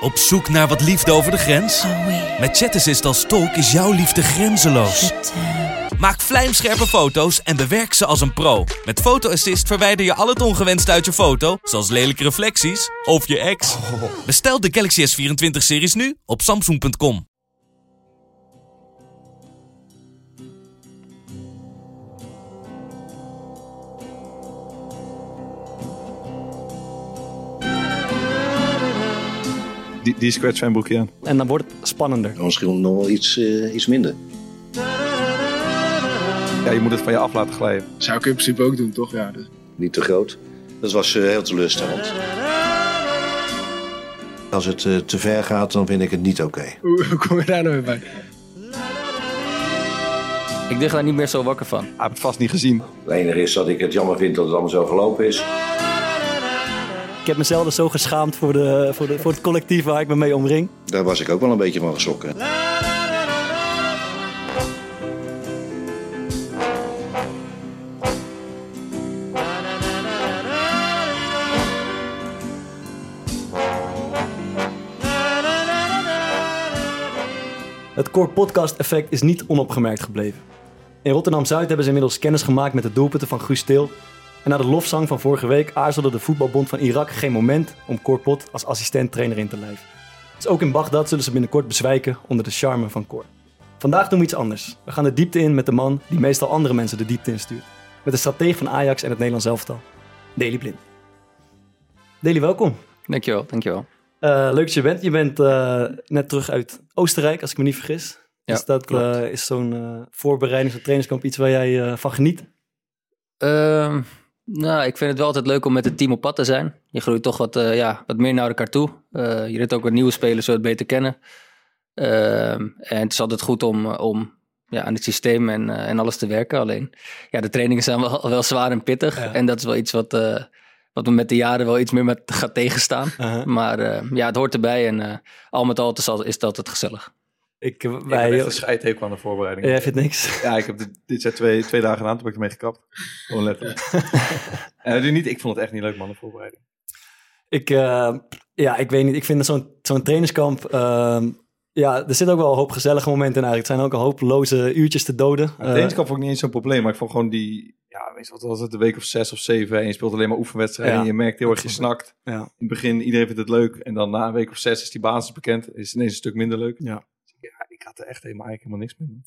Op zoek naar wat liefde over de grens? Met ChatAssist als tolk is jouw liefde grenzeloos. Maak vlijmscherpe foto's en bewerk ze als een pro. Met Photo Assist verwijder je al het ongewenst uit je foto, zoals lelijke reflecties of je ex. Bestel de Galaxy S24-series nu op samsung.com. Die, die zwembroekje aan. En dan wordt het spannender. Misschien nog wel iets, eh, iets minder. Ja, je moet het van je af laten glijden. Zou ik in principe ook doen, toch? Ja, dus. Niet te groot. Dat was eh, heel teleurstellend. Als het eh, te ver gaat, dan vind ik het niet oké. Hoe, hoe kom je daar nou weer bij? Ik lig daar niet meer zo wakker van. Hij heeft het vast niet gezien. Het enige is dat ik het jammer vind dat het allemaal zo gelopen is. Ik heb mezelf dus zo geschaamd voor, de, voor, de, voor het collectief waar ik me mee omring. Daar was ik ook wel een beetje van geschrokken. Het Core Podcast effect is niet onopgemerkt gebleven. In Rotterdam-Zuid hebben ze inmiddels kennis gemaakt met de doelpunten van Guus Til. En na de lofzang van vorige week aarzelde de voetbalbond van Irak geen moment om Cor Pot als assistent-trainer in te lijven. Dus ook in Bagdad zullen ze binnenkort bezwijken onder de charme van Cor. Vandaag doen we iets anders. We gaan de diepte in met de man die meestal andere mensen de diepte instuurt. Met de stratege van Ajax en het Nederlands elftal, Deli Blind. Deli, welkom. Dankjewel, dankjewel. Uh, leuk dat je bent. Je bent uh, net terug uit Oostenrijk, als ik me niet vergis. Ja, is dat uh, is zo'n voorbereidings- of trainingskamp iets waar jij van geniet? Nou, ik vind het wel altijd leuk om met het team op pad te zijn. Je groeit toch wat, ja, wat meer naar elkaar toe. je leert ook wat nieuwe spelers zo het beter kennen. Ehm, en het is altijd goed om, om ja, aan het systeem en, en alles te werken. Alleen, ja, de trainingen zijn wel, wel zwaar en pittig. Ja. En dat is wel iets wat wat me met de jaren wel iets meer met gaat tegenstaan. Maar ja, het hoort erbij en al met al is, is het altijd gezellig. Ik, Ik wij, heb echt een scheidhekel aan de voorbereiding. Jij vindt niks? Ja, ik heb dit, dit zijn twee, twee dagen aan, toen heb ik ermee gekapt. Gewoon letterlijk. en uh, niet, ik vond het echt niet leuk man, de voorbereiding. Ik, uh, ja, ik weet niet. Ik vind zo'n zo'n trainingskamp... Uh, ja, er zit ook wel een hoop gezellige momenten in eigenlijk. Het zijn ook een hoop loze uurtjes te doden. Het trainingskamp vond ik niet eens zo'n probleem, maar ik vond gewoon die... Ja, weet je wat was het, een week of zes of zeven en je speelt alleen maar oefenwedstrijden Ja. en je merkt heel erg je snakt. Ja. In het begin, iedereen vindt het leuk en dan na een week of zes is die basis bekend, is het ineens een stuk minder leuk. Ja. Ja, ik had er echt helemaal, eigenlijk helemaal niks mee.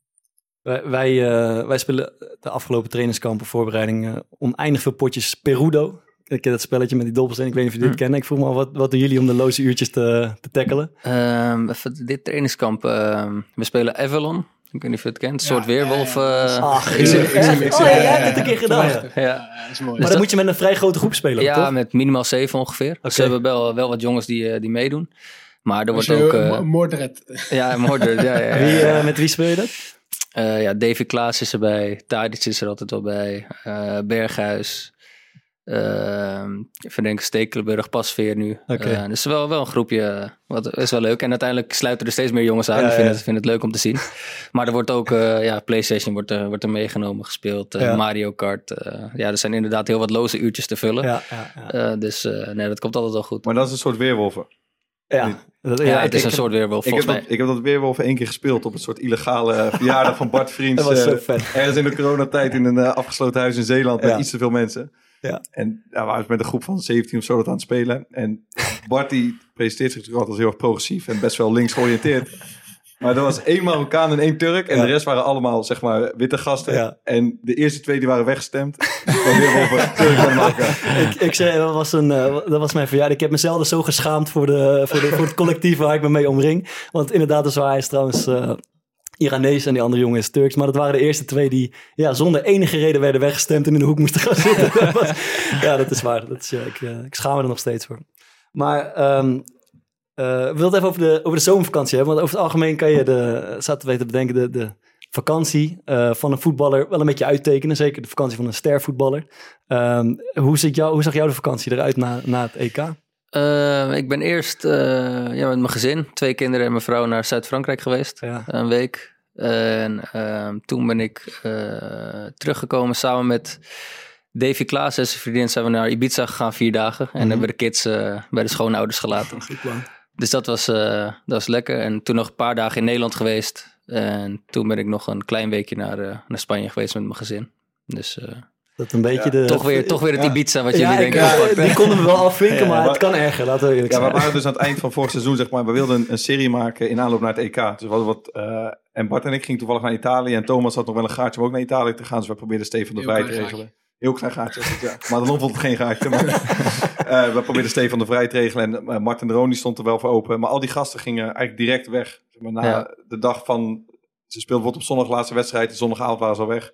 Wij, wij, uh, wij spelen de afgelopen trainingskampen voorbereiding uh, oneindig veel potjes Perudo. Ik ken dat spelletje met die dobbelsteen. Ik weet niet of jullie dit Hm. kennen. Ik vroeg me al, wat, wat doen jullie om de loze uurtjes te, te tackelen? Um, even dit trainingskamp, um, we spelen Avalon. Ik weet niet of je het kent. Een soort weerwolf. Uh, Ach, ik zie- ik zie hem, ik zie oh, ja, jij hebt het een keer gedaan. Ja. ja. Ja, dat is mooi. Maar dan moet je met een vrij grote groep spelen, ja, toch? met minimaal zeven ongeveer. Oké. Ze hebben wel, wel wat jongens die, die meedoen. Maar er wordt je ook... Uh, mo- moordred. ja, Mordred, ja, ja, ja. Wie, uh, met wie speel je dat? Uh, ja, Davy Klaas is erbij. Tadic is er altijd wel bij. Uh, Berghuis. Uh, even denken, Stekelenburg, Pasveer nu. Oké. Uh, dus wel, wel een groepje, wat is wel leuk. En uiteindelijk sluiten er steeds meer jongens aan. Ja, Ik vind, ja. het, vind het leuk om te zien. maar er wordt ook, uh, ja, Playstation wordt, er wordt er meegenomen, gespeeld. Uh, Ja. Mario Kart. Uh, ja, er zijn inderdaad heel wat loze uurtjes te vullen. Ja, ja, ja. Uh, dus uh, nee, dat komt altijd wel goed. Maar dat is een soort weerwolven. Ja. Dat- Ja, ja, het is ik- een soort weerwolf, Ik heb, dat, ik heb dat weerwolven één keer gespeeld op een soort illegale eh, verjaardag van Bart Vriends. Dat was zo eh, vet. ergens in de coronatijd in een eh, afgesloten huis in Zeeland Ja. met iets te veel mensen. Ja. En daar waren we met een groep van 17 of zo dat aan het spelen. En Bart die presenteert zich natuurlijk altijd als heel erg progressief en best wel links georiënteerd. Maar er was één Marokkaan en één Turk. En Ja. de rest waren allemaal, zeg maar, witte gasten. Ja. En de eerste twee die waren weggestemd. Van weerwolven, Turk en Marokkaan. ik, ik zei, dat was, een, eh, dat was mijn verjaardag. Ik heb mezelf dus zo geschaamd voor, de, voor, de, voor het collectief waar ik me mee omring. Want inderdaad, dus hij is trouwens eh Iranees en die andere jongen is Turks. Maar dat waren de eerste twee die ja, zonder enige reden werden weggestemd en in de hoek moesten gaan zitten. Was- ja, dat is waar. Dat is, ja, ik, eh, ik schaam me er nog steeds voor. Maar ehm, Eh, we wilden het even over de, over de zomervakantie hebben. Want over het algemeen kan je de, we te bedenken, de, de vakantie eh, van een voetballer wel een beetje uittekenen. Zeker de vakantie van een stervoetballer. Ehm, hoe, ziet jou, hoe zag jouw de vakantie eruit na, na het EK? Eh, ik ben eerst eh, ja, met mijn gezin, twee kinderen en mijn vrouw, naar Zuid-Frankrijk geweest. Ja. Een week. En ehm, toen ben ik eh, teruggekomen samen met Davy Klaas en zijn vriendin. Zijn we naar Ibiza gegaan, vier dagen. En hebben we de kids eh, bij de schoonouders gelaten. Goed plan. Dus dat was, eh, dat was lekker. En toen nog een paar dagen in Nederland geweest. En toen ben ik nog een klein weekje naar, eh, naar Spanje geweest met mijn gezin. Dus eh, Dat een beetje de... toch, weer, toch weer het ja. Ibiza wat Ja, jullie ik, denken. die konden we wel afvinken, Ja, maar, maar- het kan erger, laten we eerlijk Ja, we zijn. waren dus aan het eind van vorig seizoen, zeg maar. We wilden een, een serie maken in aanloop naar het EK. Dus wat, eh, en Bart en ik gingen toevallig naar Italië. En Thomas had nog wel een gaatje om ook naar Italië te gaan. Dus we probeerden Stefan de Vrij te regelen. Heel klein gaatje. het, ja. Maar dan vond het geen gaatje. Maar, eh, we probeerden Stefan de Vrij te regelen. En uh, Martin de Roon die stond er wel voor open. Maar al die gasten gingen eigenlijk direct weg. Maar, na Ja. de dag van... Ze speelden bijvoorbeeld op zondag laatste wedstrijd. De zondagavond waren ze al weg.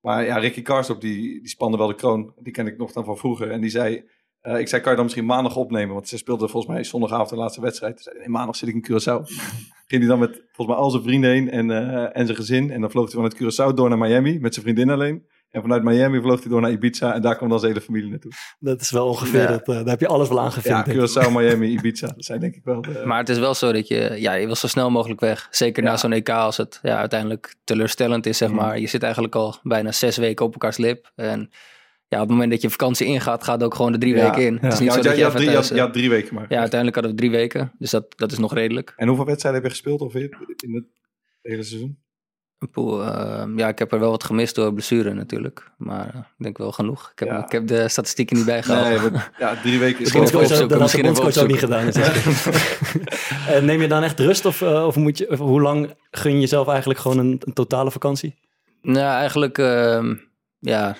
Maar ja, Ricky Karsdorp, die, die spande wel de kroon. Die ken ik nog dan van vroeger. En die zei... eh, ik zei, kan je dan misschien maandag opnemen? Want ze speelden volgens mij zondagavond de laatste wedstrijd. Toen zei nee, maandag zit ik in Curaçao. Ging hij dan met volgens mij al zijn vrienden heen en, en zijn gezin. En dan vloog hij vanuit Curaçao door naar Miami met zijn vriendin alleen. En vanuit Miami vloog hij door naar Ibiza. En daar kwam dan zijn hele familie naartoe. Dat is wel ongeveer, Ja. dat, eh, daar heb je alles wel aan Ja. Curaçao, Miami, Ibiza. Dat zijn denk ik wel de... Maar het is wel zo dat je, ja, je wil zo snel mogelijk weg. Zeker Ja. na zo'n EK als het ja, uiteindelijk teleurstellend is, zeg Mm. maar. Je zit eigenlijk al bijna zes weken op elkaars lip. En ja, op het moment dat je vakantie ingaat, gaat het ook gewoon de drie Ja. weken in. Het is niet Ja, zo dat je je had even drie, je thuis... had- je had drie weken maar. ja, uiteindelijk hadden we drie weken. Dus dat, dat is nog redelijk. En hoeveel wedstrijden heb je gespeeld ongeveer in het hele seizoen? Poeh, ehm, ja, ik heb er wel wat gemist door blessure natuurlijk. Maar eh, ik denk wel genoeg. Ik heb, Ja. ik heb de statistieken niet bijgehouden. Nee, maar- ja, drie weken Misschien gewoon... even opzoeken, dat had de bondscoach ook niet gedaan. dus- Eh, Neem je dan echt rust of, eh, of, moet je, of hoe lang gun je jezelf eigenlijk gewoon een, een totale vakantie? Nou, eigenlijk, ehm, ja,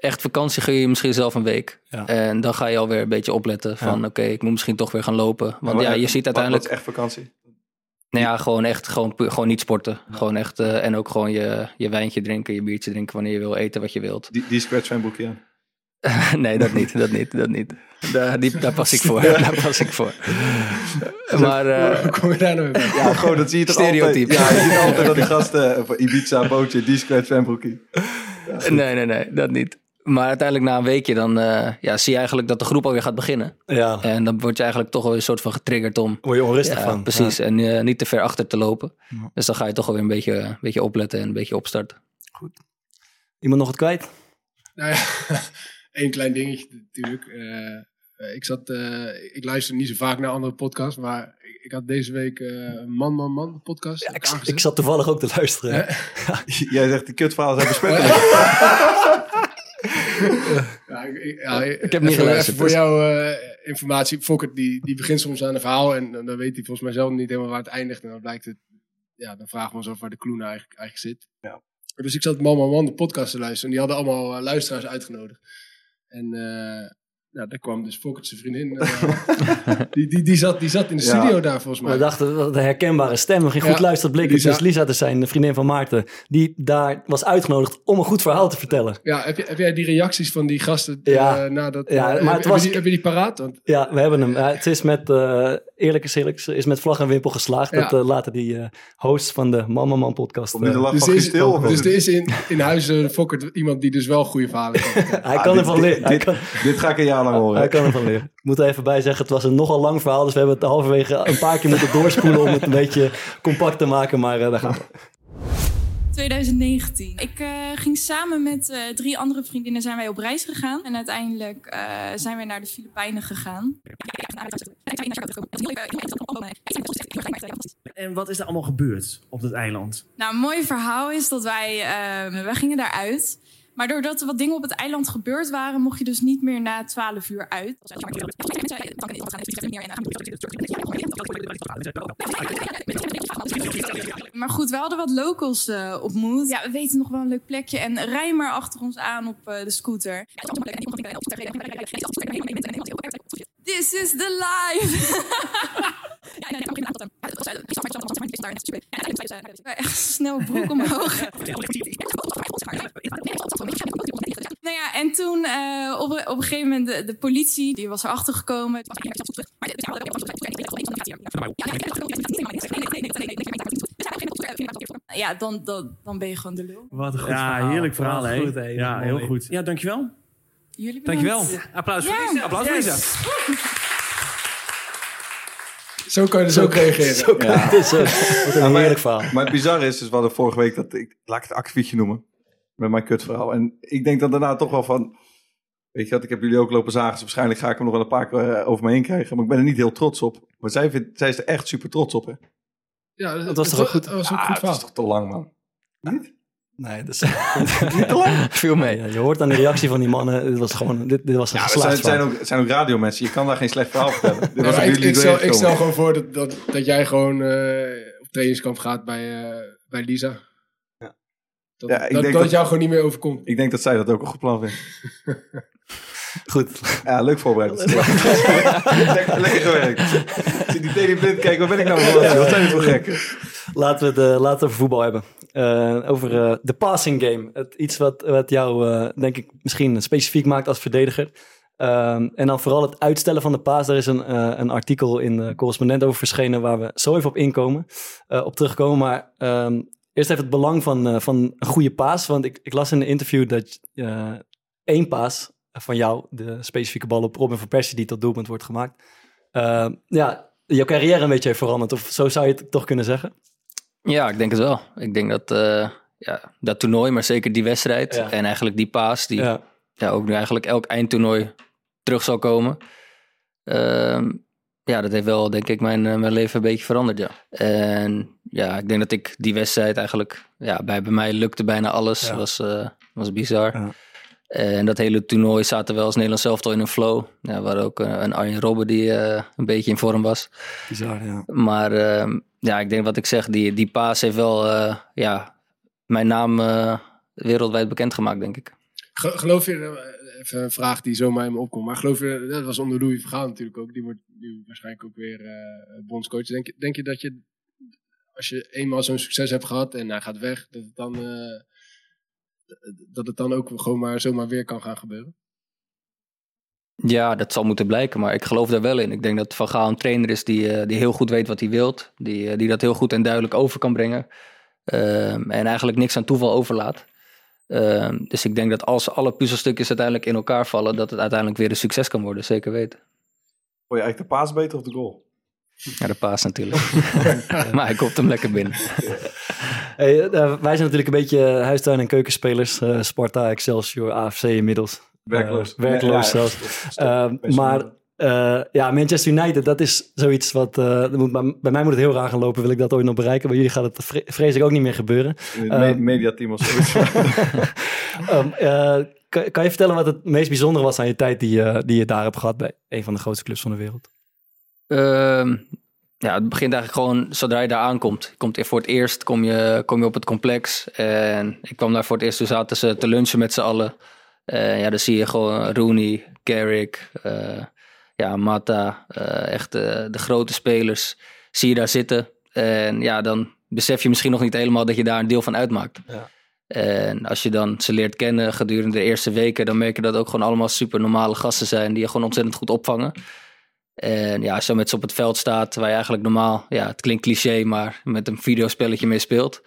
echt vakantie gun je misschien zelf een week. Ja. En dan ga je alweer een beetje opletten van, Ja. oké, ik moet misschien toch weer gaan lopen. Want ja, je ziet wat- uiteindelijk, Wat is echt vakantie? Nou ja, gewoon echt, gewoon, gewoon niet sporten. Gewoon echt, eh, en ook gewoon je, je wijntje drinken, je biertje drinken wanneer je wil eten wat je wilt. Die, die scratch aan. nee, dat niet, dat niet, dat niet. Daar, die, daar pas ik voor, daar pas ik voor. Maar, Hoe kom je daar nou weer bij? Ja, gewoon, dat zie je toch Stereotype. altijd. Ja, je ziet altijd dat die gasten eh, Ibiza, bootje, die scratch nee, nee, nee, dat niet. Maar uiteindelijk na een weekje dan eh, ja, zie je eigenlijk dat de groep alweer gaat beginnen. Ja, En dan word je eigenlijk toch wel een soort van getriggerd om word je onrustig Ja, van. precies. Ja. En eh, niet te ver achter te lopen. Ja. Dus dan ga je toch alweer een beetje, een beetje opletten en een beetje opstarten. Iemand nog wat kwijt? Nou ja, één klein dingetje natuurlijk. Eh, eh, ik, zat, eh, ik luister niet zo vaak naar andere podcasts, maar ik, ik had deze week eh, Man, Man, Man, podcast. Ja, ik, ik zat toevallig ook te luisteren. Jij zegt die kutverhalen zijn besmettelijk. Ja, ik, ja, ik heb niet even- geluisterd, even voor dus- jouw eh, informatie. Fokker die, die begint soms aan een verhaal en dan weet hij volgens mij zelf niet helemaal waar het eindigt. En dan blijkt het, ja, dan vragen we ons af waar de clue nou eigenlijk, eigenlijk zit. Ja. Dus ik zat Man, Man, Man, de podcast te luisteren. En die hadden allemaal eh, luisteraars uitgenodigd. En ja, daar kwam dus Fokker zijn vriendin. eh, die, die, die, zat, die zat in de Ja. studio daar volgens mij. We dachten, wat een herkenbare stem. We gingen goed Ja, luisteren. Lisa. dus Lisa te zijn, de vriendin van Maarten. Die daar was uitgenodigd om een goed verhaal te vertellen. Ja, heb, je, heb jij die reacties van die gasten Ja. eh, nadat... Ja, eh, maar heb, het heb was- je die, heb je die paraat? Want, Ja, we hebben hem. Het is met, eerlijk is eerlijk, is met vlag en wimpel geslaagd. Ja. Dat eh, laten die eh, hosts van de Mama Man podcast. De eh, dus er is, Til, of dus er is in, in huizen Fokker iemand die dus wel goede verhalen kan hij Ah, kan dit- ervan dit- leren. Dit- kan, Dit ga ik een jaar lang horen. hij kan ervan leren. Ik moet er even bij zeggen, het was een nogal lang verhaal. Dus we hebben het halverwege een paar keer moeten doorspoelen om het een beetje compact te maken. Maar eh, daar gaan we. 2019. Ik eh, ging samen met eh, drie andere vriendinnen zijn wij op reis gegaan. En uiteindelijk eh, zijn wij naar de Filipijnen gegaan. En wat is er allemaal gebeurd op dat eiland? Nou, een mooi verhaal is dat wij, eh, wij gingen daaruit. Maar doordat er wat dingen op het eiland gebeurd waren, mocht je dus niet meer na 12 uur uit. Maar goed, we hadden wat locals eh, ontmoet. Ja, we weten nog wel een leuk plekje. En rij maar achter ons aan op eh, de scooter. This is the life! Echt snel broek omhoog. Nou ja, en toen eh, op, op een gegeven moment de, de politie, die was erachter gekomen. Ja, dan, dan, dan ben je gewoon de lul. Wat een goed Ja, verhaal. heerlijk verhaal, hè? goed, hè? Ja, heel goed. Ja, dankjewel. Jullie bedankt. Dankjewel. Applaus voor. Lisa. Applaus voor. Lisa. Zo kan je dus ook reageren. Zo kan het dus. Wat een heerlijk verhaal. Maar het bizarre is, dus we hadden vorige week dat ik, laat ik het akkefietje noemen, met mijn kutverhaal. En ik denk dan daarna toch wel van, weet je wat, ik heb jullie ook lopen zagen, dus waarschijnlijk ga ik hem nog wel een paar keer eh, over me heen krijgen. Maar ik ben er niet heel trots op. Maar zij, vindt, zij is er echt super trots op, hè? Ja, Dat was toch ook goed? Dat was ook Ah, goed verhaal. is toch te lang, man. Nee, dat is... Viel mee. Ja, je hoort aan de reactie van die mannen, dit was gewoon, dit, dit was een Ja, het zijn, zijn, ook, zijn ook radiomensen. Je kan daar geen slecht verhaal vertellen. Dit Ja, was ik, ik, stel, ik stel gewoon voor dat, dat, dat jij gewoon eh, op trainingskamp gaat bij, eh, bij Lisa. Dat, Ja, ik dat, denk dat dat- het jou gewoon niet meer overkomt. Ik denk dat zij dat ook al gepland heeft. Goed. Ja, leuk voorbereid. lekker, lekker gewerkt. Zie die Teddy Blind kijken, waar ben ik nou voor? Wat zijn dit voor gekken? Laten we het, eh, laten we voetbal hebben. Eh, over eh, de passing game. Het, iets wat, wat jou, eh, denk ik, misschien specifiek maakt als verdediger. Ehm, en dan vooral het uitstellen van de paas. Daar is een, een artikel in de correspondent over verschenen... waar we zo even op inkomen, op terugkomen. Maar ehm, eerst even het belang van, van een goede paas. Want ik, ik las in een interview dat één paas van jou... de specifieke bal op Robin van Persie die tot doelpunt wordt gemaakt... ja, jouw carrière een beetje heeft veranderd. Of zo zou je het toch kunnen zeggen? Ja, ik denk het wel. Ik denk dat eh, ja, dat toernooi, maar zeker die wedstrijd Ja. en eigenlijk die paas, die ja. Ja. ook nu eigenlijk elk eindtoernooi terug zal komen. Ehm, ja, dat heeft wel, denk ik, mijn, eh, mijn leven een beetje veranderd, ja. En ja, ik denk dat ik die wedstrijd eigenlijk, ja, bij, bij mij lukte bijna alles. Ja. Was, eh, was bizar. Ja. En dat hele toernooi zaten wel als Nederlands zelf al in een flow. Ja, waar ook een Arjen Robben die een beetje in vorm was. Bizar, ja. Maar ehm, ja, ik denk wat ik zeg, die, die paas heeft wel eh, ja, mijn naam eh, wereldwijd bekendgemaakt, denk ik. Ge- geloof je, eh, even een vraag die zomaar in me opkomt, maar geloof je, dat was onder Louis Vergaal natuurlijk ook, die wordt nu waarschijnlijk ook weer eh bondscoach. Denk, je- denk je dat je, als je eenmaal zo'n succes hebt gehad en hij gaat weg, dat het dan, dat het dan ook gewoon maar zomaar weer kan gaan gebeuren? Ja, dat zal moeten blijken, maar ik geloof daar wel in. Ik denk dat Van Gaal een trainer is die, eh, die heel goed weet wat hij wilt. Die, eh, die dat heel goed en duidelijk over kan brengen. Ehm, en eigenlijk niks aan toeval overlaat. Ehm, dus ik denk dat als alle puzzelstukjes uiteindelijk in elkaar vallen, dat het uiteindelijk weer een succes kan worden. Zeker weten. Vond je eigenlijk de paas beter of de goal? Ja, de paas natuurlijk. maar hij komt hem lekker binnen. Hey, eh, wij zijn natuurlijk een beetje huistuin- en keukenspelers. eh, Sparta, Excelsior, AFC inmiddels. Werkloos. Eh, werkloos Ja, ja, zelfs. Eh, maar eh, ja, Manchester United, dat is zoiets wat... eh, moet, bij, bij mij moet het heel raar gaan lopen, wil ik dat ooit nog bereiken. Bij jullie gaat het vre- vrees ik ook niet meer gebeuren. Me- mediateam of zoiets. Ehm, eh, kan, kan je vertellen wat het meest bijzondere was aan je tijd die, je- die je daar hebt gehad bij een van de grootste clubs van de wereld? Ehm, ja, het begint eigenlijk gewoon zodra je daar aankomt. Je komt voor het eerst kom je, kom je op het complex. En ik kwam daar voor het eerst, toen zaten ze te lunchen met z'n allen. Eh, ja, dan zie je gewoon Rooney, Carrick, eh, ja, Mata, eh, echt de grote spelers. Zie je daar zitten. En ja, dan besef je misschien nog niet helemaal dat je daar een deel van uitmaakt. Ja. En als je dan ze leert kennen gedurende de eerste weken, dan merk je dat ook gewoon allemaal super normale gasten zijn die je gewoon ontzettend goed opvangen. En ja, als je met ze op het veld staat, waar je eigenlijk normaal, ja, het klinkt cliché, maar met een videospelletje mee speelt.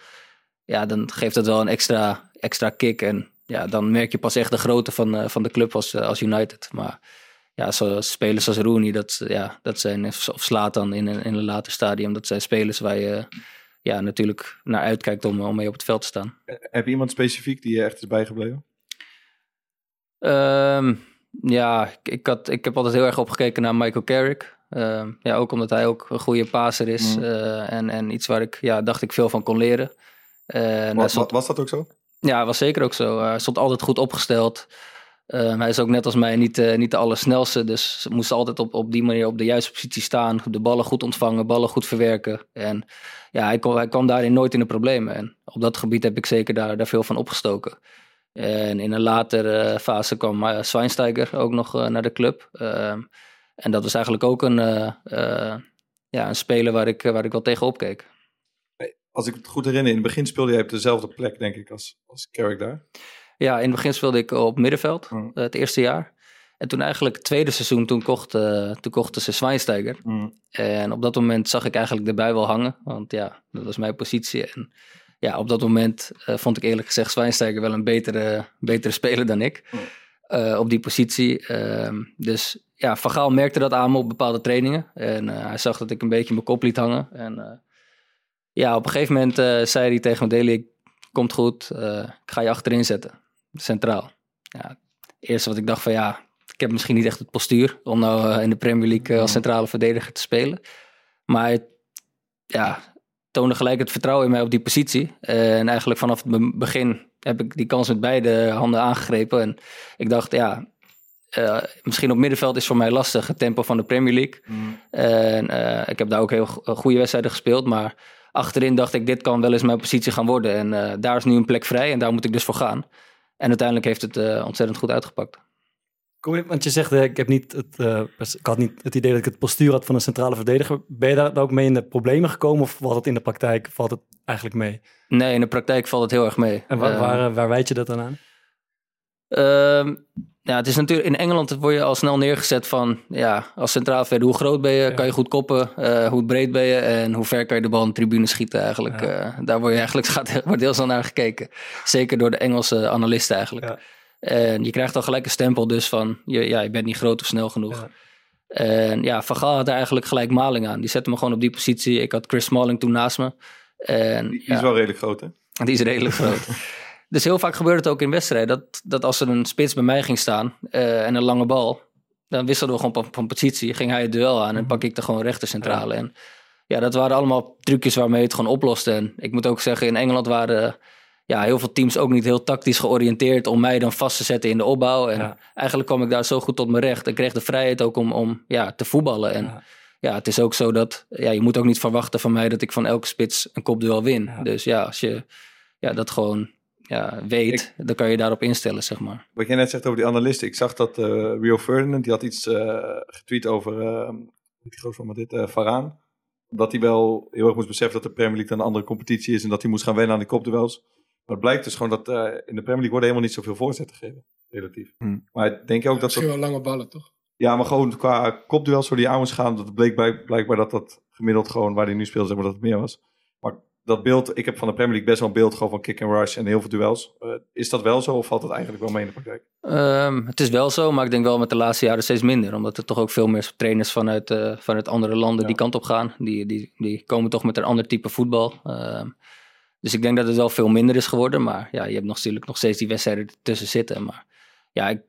Ja, dan geeft dat wel een extra, extra kick. En ja, dan merk je pas echt de grootte van, eh, van de club als, eh, als United. Maar ja, zoals spelers als Rooney, dat, ja, dat zijn, of Slatan in, een- in een later stadium, dat zijn spelers waar je ja, natuurlijk naar uitkijkt om, om mee op het veld te staan. Heb je iemand specifiek die je echt is bijgebleven? Ehm, ja, ik, ik, had, ik heb altijd heel erg opgekeken naar Michael Carrick. Ehm, ja, ook omdat hij ook een goede passer is. Mm. eh, en, en iets waar ik, ja, dacht ik veel van kon leren. En hij Wa- stond- wa- was dat ook zo? Ja, was zeker ook zo. hij stond altijd goed opgesteld. Ehm, hij is ook net als mij niet, eh, niet de allersnelste. Dus ze moesten altijd op, op die manier op de juiste positie staan. De ballen goed ontvangen, ballen goed verwerken. En ja, hij, kwam, hij kwam daarin nooit in de problemen. En op dat gebied heb ik zeker daar, daar veel van opgestoken. En in een latere fase kwam uh, ook nog naar de club. Ehm, en dat was eigenlijk ook een, ja, een speler waar ik, waar ik wel tegenop keek. Als ik het goed herinner, in het begin speelde jij op dezelfde plek, denk ik, als, als Carrick daar. Ja, in het begin speelde ik op middenveld, Mm. eh, het eerste jaar. En toen eigenlijk het tweede seizoen, toen, kocht, eh, toen kochten ze Schweinsteiger. Mm. En op dat moment zag ik eigenlijk erbij wel hangen. Want ja, dat was mijn positie. En ja, op dat moment eh, vond ik eerlijk gezegd Schweinsteiger wel een betere, betere speler dan ik. Mm. op die positie. Ehm, dus ja, Van Gaal merkte dat aan me op bepaalde trainingen. En hij zag dat ik een beetje mijn kop liet hangen. En ja, op een gegeven moment eh, zei hij tegen me, Deli, komt goed. eh, ik ga je achterin zetten, centraal. Ja, het eerste wat ik dacht van ja, ik heb misschien niet echt het postuur om nou eh, in de Premier League als centrale verdediger te spelen. Maar hij ja, toonde gelijk het vertrouwen in mij op die positie. En eigenlijk vanaf het be- begin heb ik die kans met beide handen aangegrepen. En ik dacht, ja, misschien op middenveld is voor mij lastig het tempo van de Premier League. Mm. En ik heb daar ook heel go- goede wedstrijden gespeeld. Maar achterin dacht ik, dit kan wel eens mijn positie gaan worden. En eh, daar is nu een plek vrij en daar moet ik dus voor gaan. En uiteindelijk heeft het eh, ontzettend goed uitgepakt. Kom je- Want je zegt, eh, ik, heb niet het, ik had niet het idee dat ik het postuur had van een centrale verdediger. Ben je daar ook mee in de problemen gekomen of valt het in de praktijk valt het eigenlijk mee? Nee, in de praktijk valt het heel erg mee. En waar, waar, waar wijd je dat dan aan? Ja, het is natuurlijk in Engeland word je al snel neergezet van ja, als centraal verder, hoe groot ben je, kan je goed koppen, eh, hoe breed ben je en hoe ver kan je de bal in de tribune schieten eigenlijk. Ja. Eh, daar word je eigenlijk gaat, wordt heel snel naar gekeken. Zeker door de Engelse analisten eigenlijk. Ja. En je krijgt al gelijk een stempel dus van je, ja, je bent niet groot of snel genoeg. Ja. En ja, Van Gaal had daar eigenlijk gelijk maling aan. Die zette me gewoon op die positie. Ik had Chris Smalling toen naast me. En, Die ja, is wel redelijk groot, hè? die is redelijk groot. Dus heel vaak gebeurde het ook in wedstrijden dat, dat als er een spits bij mij ging staan eh, en een lange bal, dan wisselden we gewoon van, positie. Ging hij het duel aan en pak ik er gewoon rechter centrale. En ja, dat waren allemaal trucjes waarmee je het gewoon oploste. En ik moet ook zeggen, in Engeland waren ja, heel veel teams ook niet heel tactisch georiënteerd om mij dan vast te zetten in de opbouw. En Ja. eigenlijk kwam ik daar zo goed tot mijn recht. Ik kreeg de vrijheid ook om, om ja, te voetballen. En Ja. ja. het is ook zo dat ja, je moet ook niet verwachten van mij dat ik van elke spits een kopduel win. Dus ja, als je ja, dat gewoon ja, weet, dan kan je daarop instellen, zeg maar. Wat jij net zegt over die analisten. Ik zag dat eh, Rio Ferdinand, die had iets eh, getweet over, die groot van dit, eh Varaan. Dat hij wel heel erg moest beseffen dat de Premier League dan een andere competitie is en dat hij moest gaan wennen aan die kopduels. Maar het blijkt dus gewoon dat eh, in de Premier League worden helemaal niet zoveel voorzetten gegeven. Relatief. Hmm. Maar denk je ook dat Misschien dat... wel lange ballen, toch? Ja, maar gewoon qua kopduels voor die aan moest gaan. Dat bleek blijkbaar dat dat gemiddeld gewoon waar hij nu speelde, zeg maar, dat het meer was. Dat beeld, ik heb van de Premier League best wel een beeld gewoon van kick and rush en heel veel duels. Eh, is dat wel zo of valt dat eigenlijk wel mee in de praktijk? Ehm, het is wel zo, maar ik denk wel met de laatste jaren steeds minder. Omdat er toch ook veel meer trainers vanuit, eh, vanuit andere landen Ja. die kant op gaan. Die, die, die komen toch met een ander type voetbal. Ehm, dus ik denk dat het wel veel minder is geworden. Maar ja, je hebt nog, natuurlijk nog steeds die wedstrijden tussen zitten. Maar ja, ik,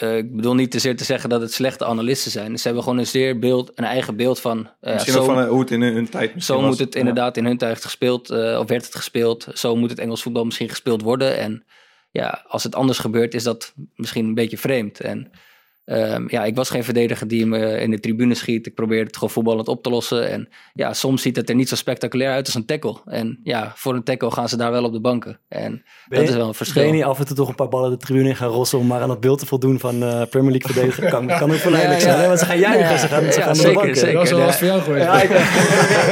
eh, ik bedoel niet te zeer te zeggen dat het slechte analisten zijn. Ze hebben gewoon een zeer beeld, een eigen beeld van... eh, Misschien zo- van eh, hoe het in hun, hun tijd zo was. moet het Ja. inderdaad in hun tijd gespeeld, of werd het gespeeld. Zo moet het Engels voetbal misschien gespeeld worden. En ja, als het anders gebeurt, is dat misschien een beetje vreemd. En ehm, ja, ik was geen verdediger die me in de tribune schiet. Ik probeerde het gewoon voetballend op te lossen. En ja, soms ziet het er niet zo spectaculair uit als een tackle. En ja, voor een tackle gaan ze daar wel op de banken. En Ben dat is wel een verschil. Ben je niet af en toe toch een paar ballen de tribune in gaan rossen om maar aan het beeld te voldoen van eh, Premier League verdediger? Kan, kan ook verleidelijk Ja, ja. zijn, want ze gaan juichen, Ja, ze gaan, ze ja, gaan zeker, naar de bank. hè? zeker. Dat was wel voor jou geweest. Ja, ik-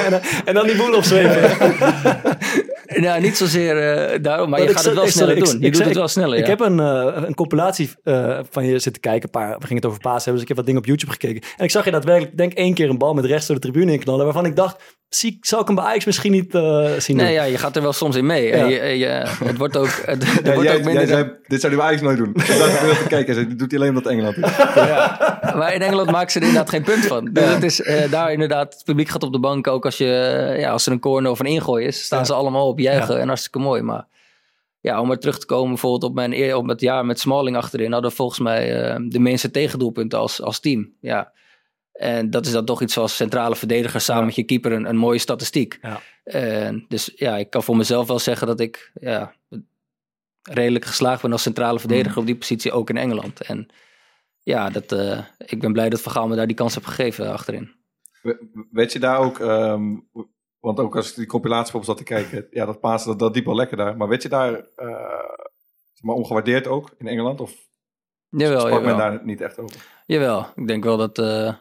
en, dan, en dan die boel opzwepen. Nou, niet zozeer eh, daarom, maar je ik gaat het wel sneller doen. Je ik- doet ik- het wel sneller, Ik heb een, eh, een compilatie eh, van je zitten kijken. Een paar, we gingen het over paas hebben, dus ik heb wat dingen op YouTube gekeken. En ik zag je daadwerkelijk, denk één keer een bal met rechts door de tribune inknallen. Waarvan ik dacht, zie, zou ik hem bij Ajax misschien niet eh, zien doen? Nee, ja, je gaat er wel soms in mee. En je, je, het wordt ook, het, Ja, wordt jij, ook minder... jij zei, dit zou hij bij Ajax nooit doen. Ik dacht ik te kijken. Zei, dit doet hij alleen omdat Engeland. Maar in Engeland maken ze er inderdaad geen punt van. Dus het is eh, daar inderdaad, het publiek gaat op de bank ook als, je, ja, als er een corner of een ingooi is. Staan Ja. ze allemaal op juichen Ja. en hartstikke mooi. Maar ja, om er terug te komen bijvoorbeeld op, mijn, eer- op het jaar met Smalling achterin. Hadden we volgens mij eh, de minste tegendoelpunten als, als team. Ja. En dat is dan toch iets zoals centrale verdediger samen Ja. met je keeper een, een mooie statistiek. Ja. En dus ja, ik kan voor mezelf wel zeggen dat ik ja, redelijk geslaagd ben als centrale verdediger Mm. op die positie ook in Engeland. En ja, dat, eh, ik ben blij dat Van Gaal me daar die kans heeft gegeven achterin. We- Weet je daar ook, ehm, want ook als ik die compilatie op zat te kijken, ja, dat pasen, dat, dat diep wel lekker daar. Maar weet je daar, eh, maar ongewaardeerd ook in Engeland? Of Jawel, sprak men daar niet echt over? Jawel, ik denk wel dat eh,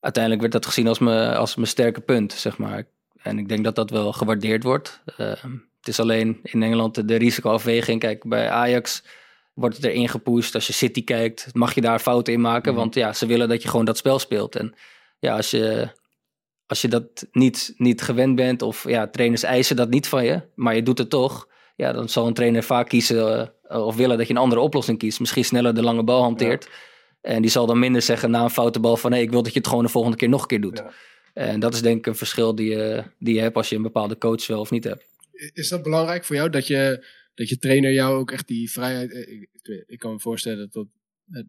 uiteindelijk werd dat gezien als mijn, als mijn sterke punt, zeg maar. En ik denk dat dat wel gewaardeerd wordt. Ehm, Het is alleen in Engeland de, risicoafweging. Kijk, bij Ajax wordt het erin gepusht. Als je City kijkt, mag je daar fouten in maken. Want ja, ze willen dat je gewoon dat spel speelt. En ja, als je, als je dat niet, niet gewend bent of ja, trainers eisen dat niet van je, maar je doet het toch. Ja, dan zal een trainer vaak kiezen eh, of willen dat je een andere oplossing kiest. Misschien sneller de lange bal hanteert. En die zal dan minder zeggen na een foute bal van... nee, ik wil dat je het gewoon de volgende keer nog een keer doet. En dat is denk ik een verschil die je, die je hebt als je een bepaalde coach wel of niet hebt. Is dat belangrijk voor jou dat je, dat je trainer jou ook echt die vrijheid. eh, Ik, ik, ik kan me voorstellen dat dat eh,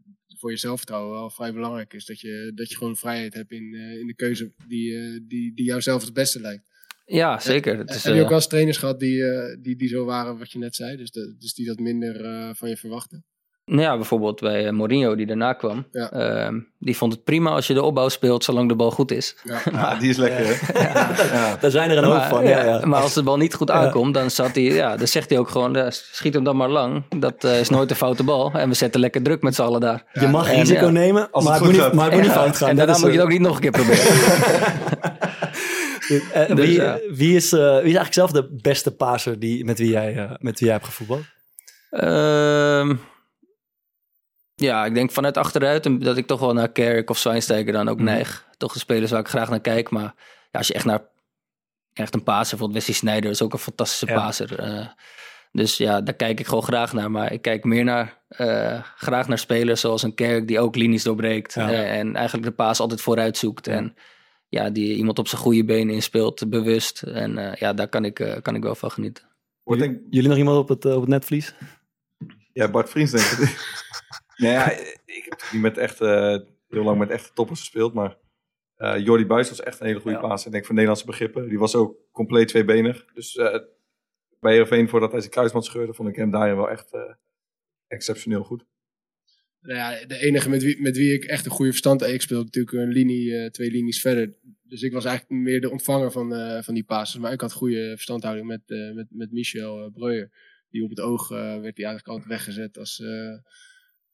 voor je zelfvertrouwen wel vrij belangrijk is. Dat je, dat je gewoon vrijheid hebt in, eh, in de keuze die, eh, die, die jou zelf het beste lijkt. Ja, zeker. Het is, Heb je ook eh, wel eens trainers gehad die, eh, die, die zo waren wat je net zei? Dus, de, dus die dat minder eh, van je verwachten? Nou ja, bijvoorbeeld bij eh, Mourinho die daarna kwam. Ja. Ehm, die vond het prima als je de opbouw speelt zolang de bal goed is. Ja. Ja, die is lekker, hè? Ja. Daar zijn er een hoop Maar, van. Ja, ja. maar als de bal niet goed aankomt, dan, zat hij, ja, dan zegt hij ook gewoon, schiet hem dan maar lang. Dat eh, is nooit een foute bal. En we zetten lekker druk met z'n allen daar. Je mag En, risico ja. nemen, Als maar het het moet niet, maar het moet niet fout gaan. En daarna is, moet je het eh, ook niet nog een keer proberen. eh, Dus, wie, wie, is, eh, wie is eigenlijk zelf de beste paser die, met, wie jij, met wie jij hebt gevoetbald? Ja, ik denk vanuit achteruit dat ik toch wel naar Kerk of Zwijnsteiger dan ook Mhm. neig. Toch de spelers waar ik graag naar kijk. Maar ja, als je echt naar echt een paser, bijvoorbeeld Wesley Sneijder is ook een fantastische Ja. paser. Eh, dus ja, daar kijk ik gewoon graag naar. Maar ik kijk meer naar, eh, graag naar spelers zoals een Kerk die ook linies doorbreekt. Ja. eh, en eigenlijk de paas altijd vooruit zoekt. Ja. En ja, die iemand op zijn goede benen inspeelt, bewust. En eh, ja, daar kan ik, kan ik wel van genieten. Denk, Jullie nog iemand op het, op het netvlies? ja, Bart Vriends denk ik. nee, ja, ik heb niet met echt, eh, heel lang met echte toppers gespeeld, maar eh Jordi Buis was echt een hele goede Ja. paas. Ik denk voor Nederlandse begrippen. Die was ook compleet tweebenig. Dus eh bij Heerenveen, voordat hij zijn kruisband scheurde, vond ik hem daarin wel echt exceptioneel goed. Nou ja, de enige met wie, met wie ik echt een goede verstand. Ik speel natuurlijk een linie, twee linies verder. Dus ik was eigenlijk meer de ontvanger van, van die passes. Maar ik had goede verstandhouding met, met, met Michel uh, Breuer. Die op het oog werd hij eigenlijk altijd weggezet als,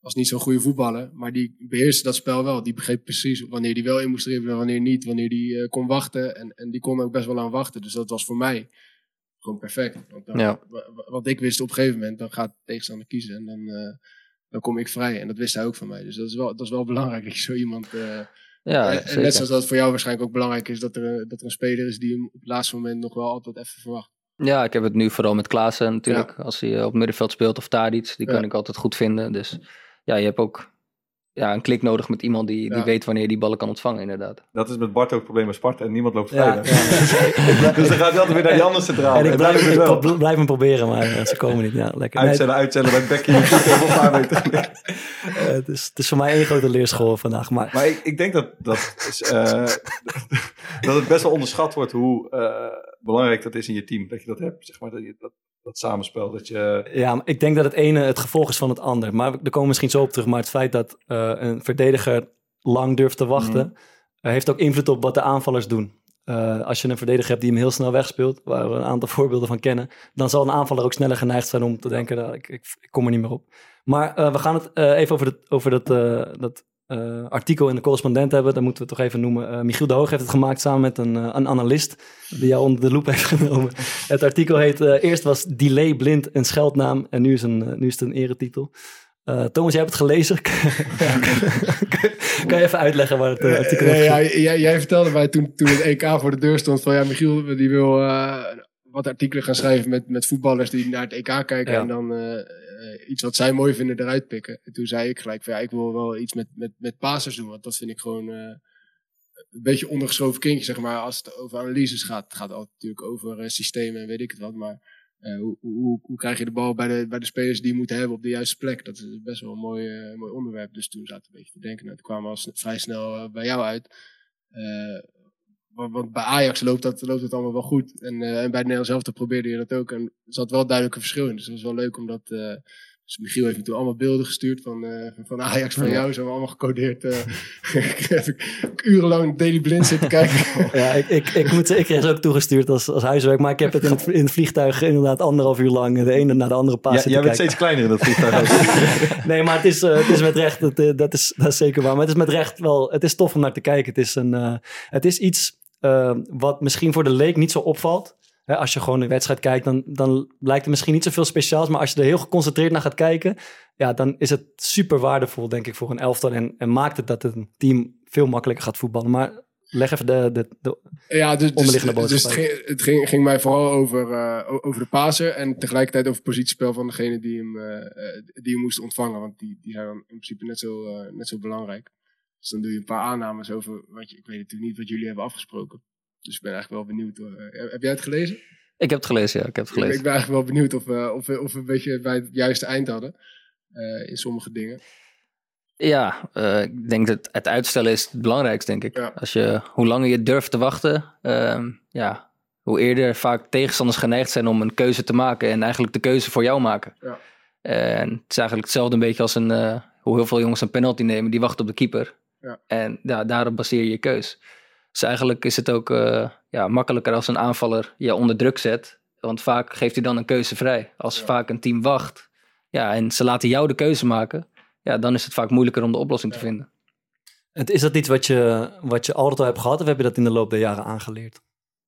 als niet zo'n goede voetballer. Maar die beheerste dat spel wel. Die begreep precies wanneer die wel in moest dribbelen, wanneer niet. Wanneer die eh, kon wachten. En, en die kon ook best wel lang wachten. Dus dat was voor mij gewoon perfect. Want, dan, Ja. wa- wa- want ik wist op een gegeven moment, dan gaat de tegenstander kiezen. En dan, eh, dan kom ik vrij. En dat wist hij ook van mij. Dus dat is wel, dat is wel belangrijk dat je zo iemand... eh, Ja, en- en net zoals dat het voor jou waarschijnlijk ook belangrijk is dat er, een- dat er een speler is die hem op het laatste moment nog wel altijd even verwacht. Ja, ik heb het nu vooral met Klaassen natuurlijk. Als hij op middenveld speelt of Tadic, die kan ik altijd goed vinden. Dus ja, je hebt ook ja, een klik nodig met iemand die, die Ja. weet wanneer die ballen kan ontvangen inderdaad. Dat is met Bart ook het probleem bij Sparta en niemand loopt Ja, vrij. dus dan gaat hij altijd weer naar Janne centraal. En ik En blijf, blijf ik wel. pro- blijf hem proberen, maar eh, ze komen niet. Ja, lekker. Nee, Uitzellen, uitzellen bij het bekje. Je voet op een paar meter. eh, het, is, het is voor mij één grote leerschool vandaag. Maar Maar ik, ik denk dat, dat, is, eh, dat het best wel onderschat wordt hoe eh, belangrijk dat is in je team. Dat je dat hebt, zeg maar, dat, je, dat, dat samenspel. Dat je, Ja, maar ik denk dat het ene het gevolg is van het ander. Maar daar komen we misschien zo op terug. Maar het feit dat eh, een verdediger lang durft te wachten, eh, heeft ook invloed op wat de aanvallers doen. Eh, als je een verdediger hebt die hem heel snel wegspeelt, waar we een aantal voorbeelden van kennen, dan zal een aanvaller ook sneller geneigd zijn om te denken, nou, ik, ik, ik kom er niet meer op. Maar we gaan het even over, dat over dat, dat eh, artikel in de correspondent hebben. Dat moeten we toch even noemen. Eh, Michiel de Hoog heeft het gemaakt samen met een, eh, een analist die jou onder de loep heeft genomen. Het artikel heet, eerst was Delay blind een scheldnaam en nu is, een, nu is het een eretitel. Thomas, jij hebt het gelezen. kan je even uitleggen waar het artikel Nee, ja, jij, jij vertelde mij toen, toen het EK voor de deur stond van ja, Michiel die wil wat artikelen gaan schrijven met, met voetballers die naar het EK kijken Ja. en dan eh, iets wat zij mooi vinden eruit pikken. En toen zei ik gelijk ja, ik wil wel iets met, met, met pasers doen, want dat vind ik gewoon eh, een beetje ondergeschoven kindje, zeg maar, als het over analyses gaat. Het gaat altijd natuurlijk over eh, systemen en weet ik het wat, maar hoe, hoe, hoe krijg je de bal bij de, bij de spelers die je moet hebben op de juiste plek? Dat is best wel een mooi, mooi onderwerp. Dus toen zaten we een beetje te denken. Nou, toen kwamen we al vrij snel bij jou uit. Want, bij Ajax loopt, dat, loopt het allemaal wel goed. En, eh, en bij Nederland zelf probeerde je dat ook. En er zat wel duidelijk een verschil in. Dus het was wel leuk om dat... eh, dus Michiel heeft me toen allemaal beelden gestuurd van, eh, van- Ajax, van Ja. jou. Zo allemaal gecodeerd. eh heb ik urenlang Daily Blind zitten kijken. Ja, ik, ik, ik, moet, ik kreeg ze ook toegestuurd als, als huiswerk. Maar ik heb het in het, in het vliegtuig inderdaad anderhalf uur lang de ene naar de andere paas Ja, zitten jij bent kijken. steeds kleiner in dat vliegtuig. Nee, maar het is, eh, het is met recht, het, dat, is, dat is zeker waar. Maar het is met recht wel, het is tof om naar te kijken. Het is, een, eh, het is iets eh, wat misschien voor de leek niet zo opvalt. Hè, als je gewoon een wedstrijd kijkt, dan, dan lijkt het misschien niet zoveel speciaals. Maar als je er heel geconcentreerd naar gaat kijken, ja, dan is het super waardevol, denk ik, voor een elftal. En, en maakt het dat een team veel makkelijker gaat voetballen. Maar leg even de, de, de Ja, dus, dus, onderliggende dus boodschap. het, ging, het ging, ging mij vooral over, eh, over de Pasen en tegelijkertijd over het positiespel van degene die hem, eh, eh, die hem moest ontvangen. Want die, die zijn in principe net zo, net zo belangrijk. Dus dan doe je een paar aannames over, wat je, ik weet natuurlijk niet wat jullie hebben afgesproken. Dus ik ben eigenlijk wel benieuwd. eh, heb jij het gelezen? Ik heb het gelezen, ja. Ik heb het Ik gelezen. ben eigenlijk wel benieuwd of, we of, of we een beetje bij het juiste eind hadden. eh, in sommige dingen. Ja, ik denk dat het uitstellen is het belangrijkste, denk ik. Ja. Als je, hoe langer je durft te wachten, ehm, ja, hoe eerder vaak tegenstanders geneigd zijn om een keuze te maken en eigenlijk de keuze voor jou maken. Ja. En het is eigenlijk hetzelfde een beetje als een, hoe heel veel jongens een penalty nemen, die wachten op de keeper. Ja. En ja, daarop baseer je je keus. Dus eigenlijk is het ook eh, ja, makkelijker als een aanvaller je onder druk zet. Want vaak geeft hij dan een keuze vrij. Als Ja. vaak een team wacht ja, en ze laten jou de keuze maken, ja, dan is het vaak moeilijker om de oplossing te vinden. Het, is dat iets wat je, wat je altijd al hebt gehad of heb je dat in de loop der jaren aangeleerd?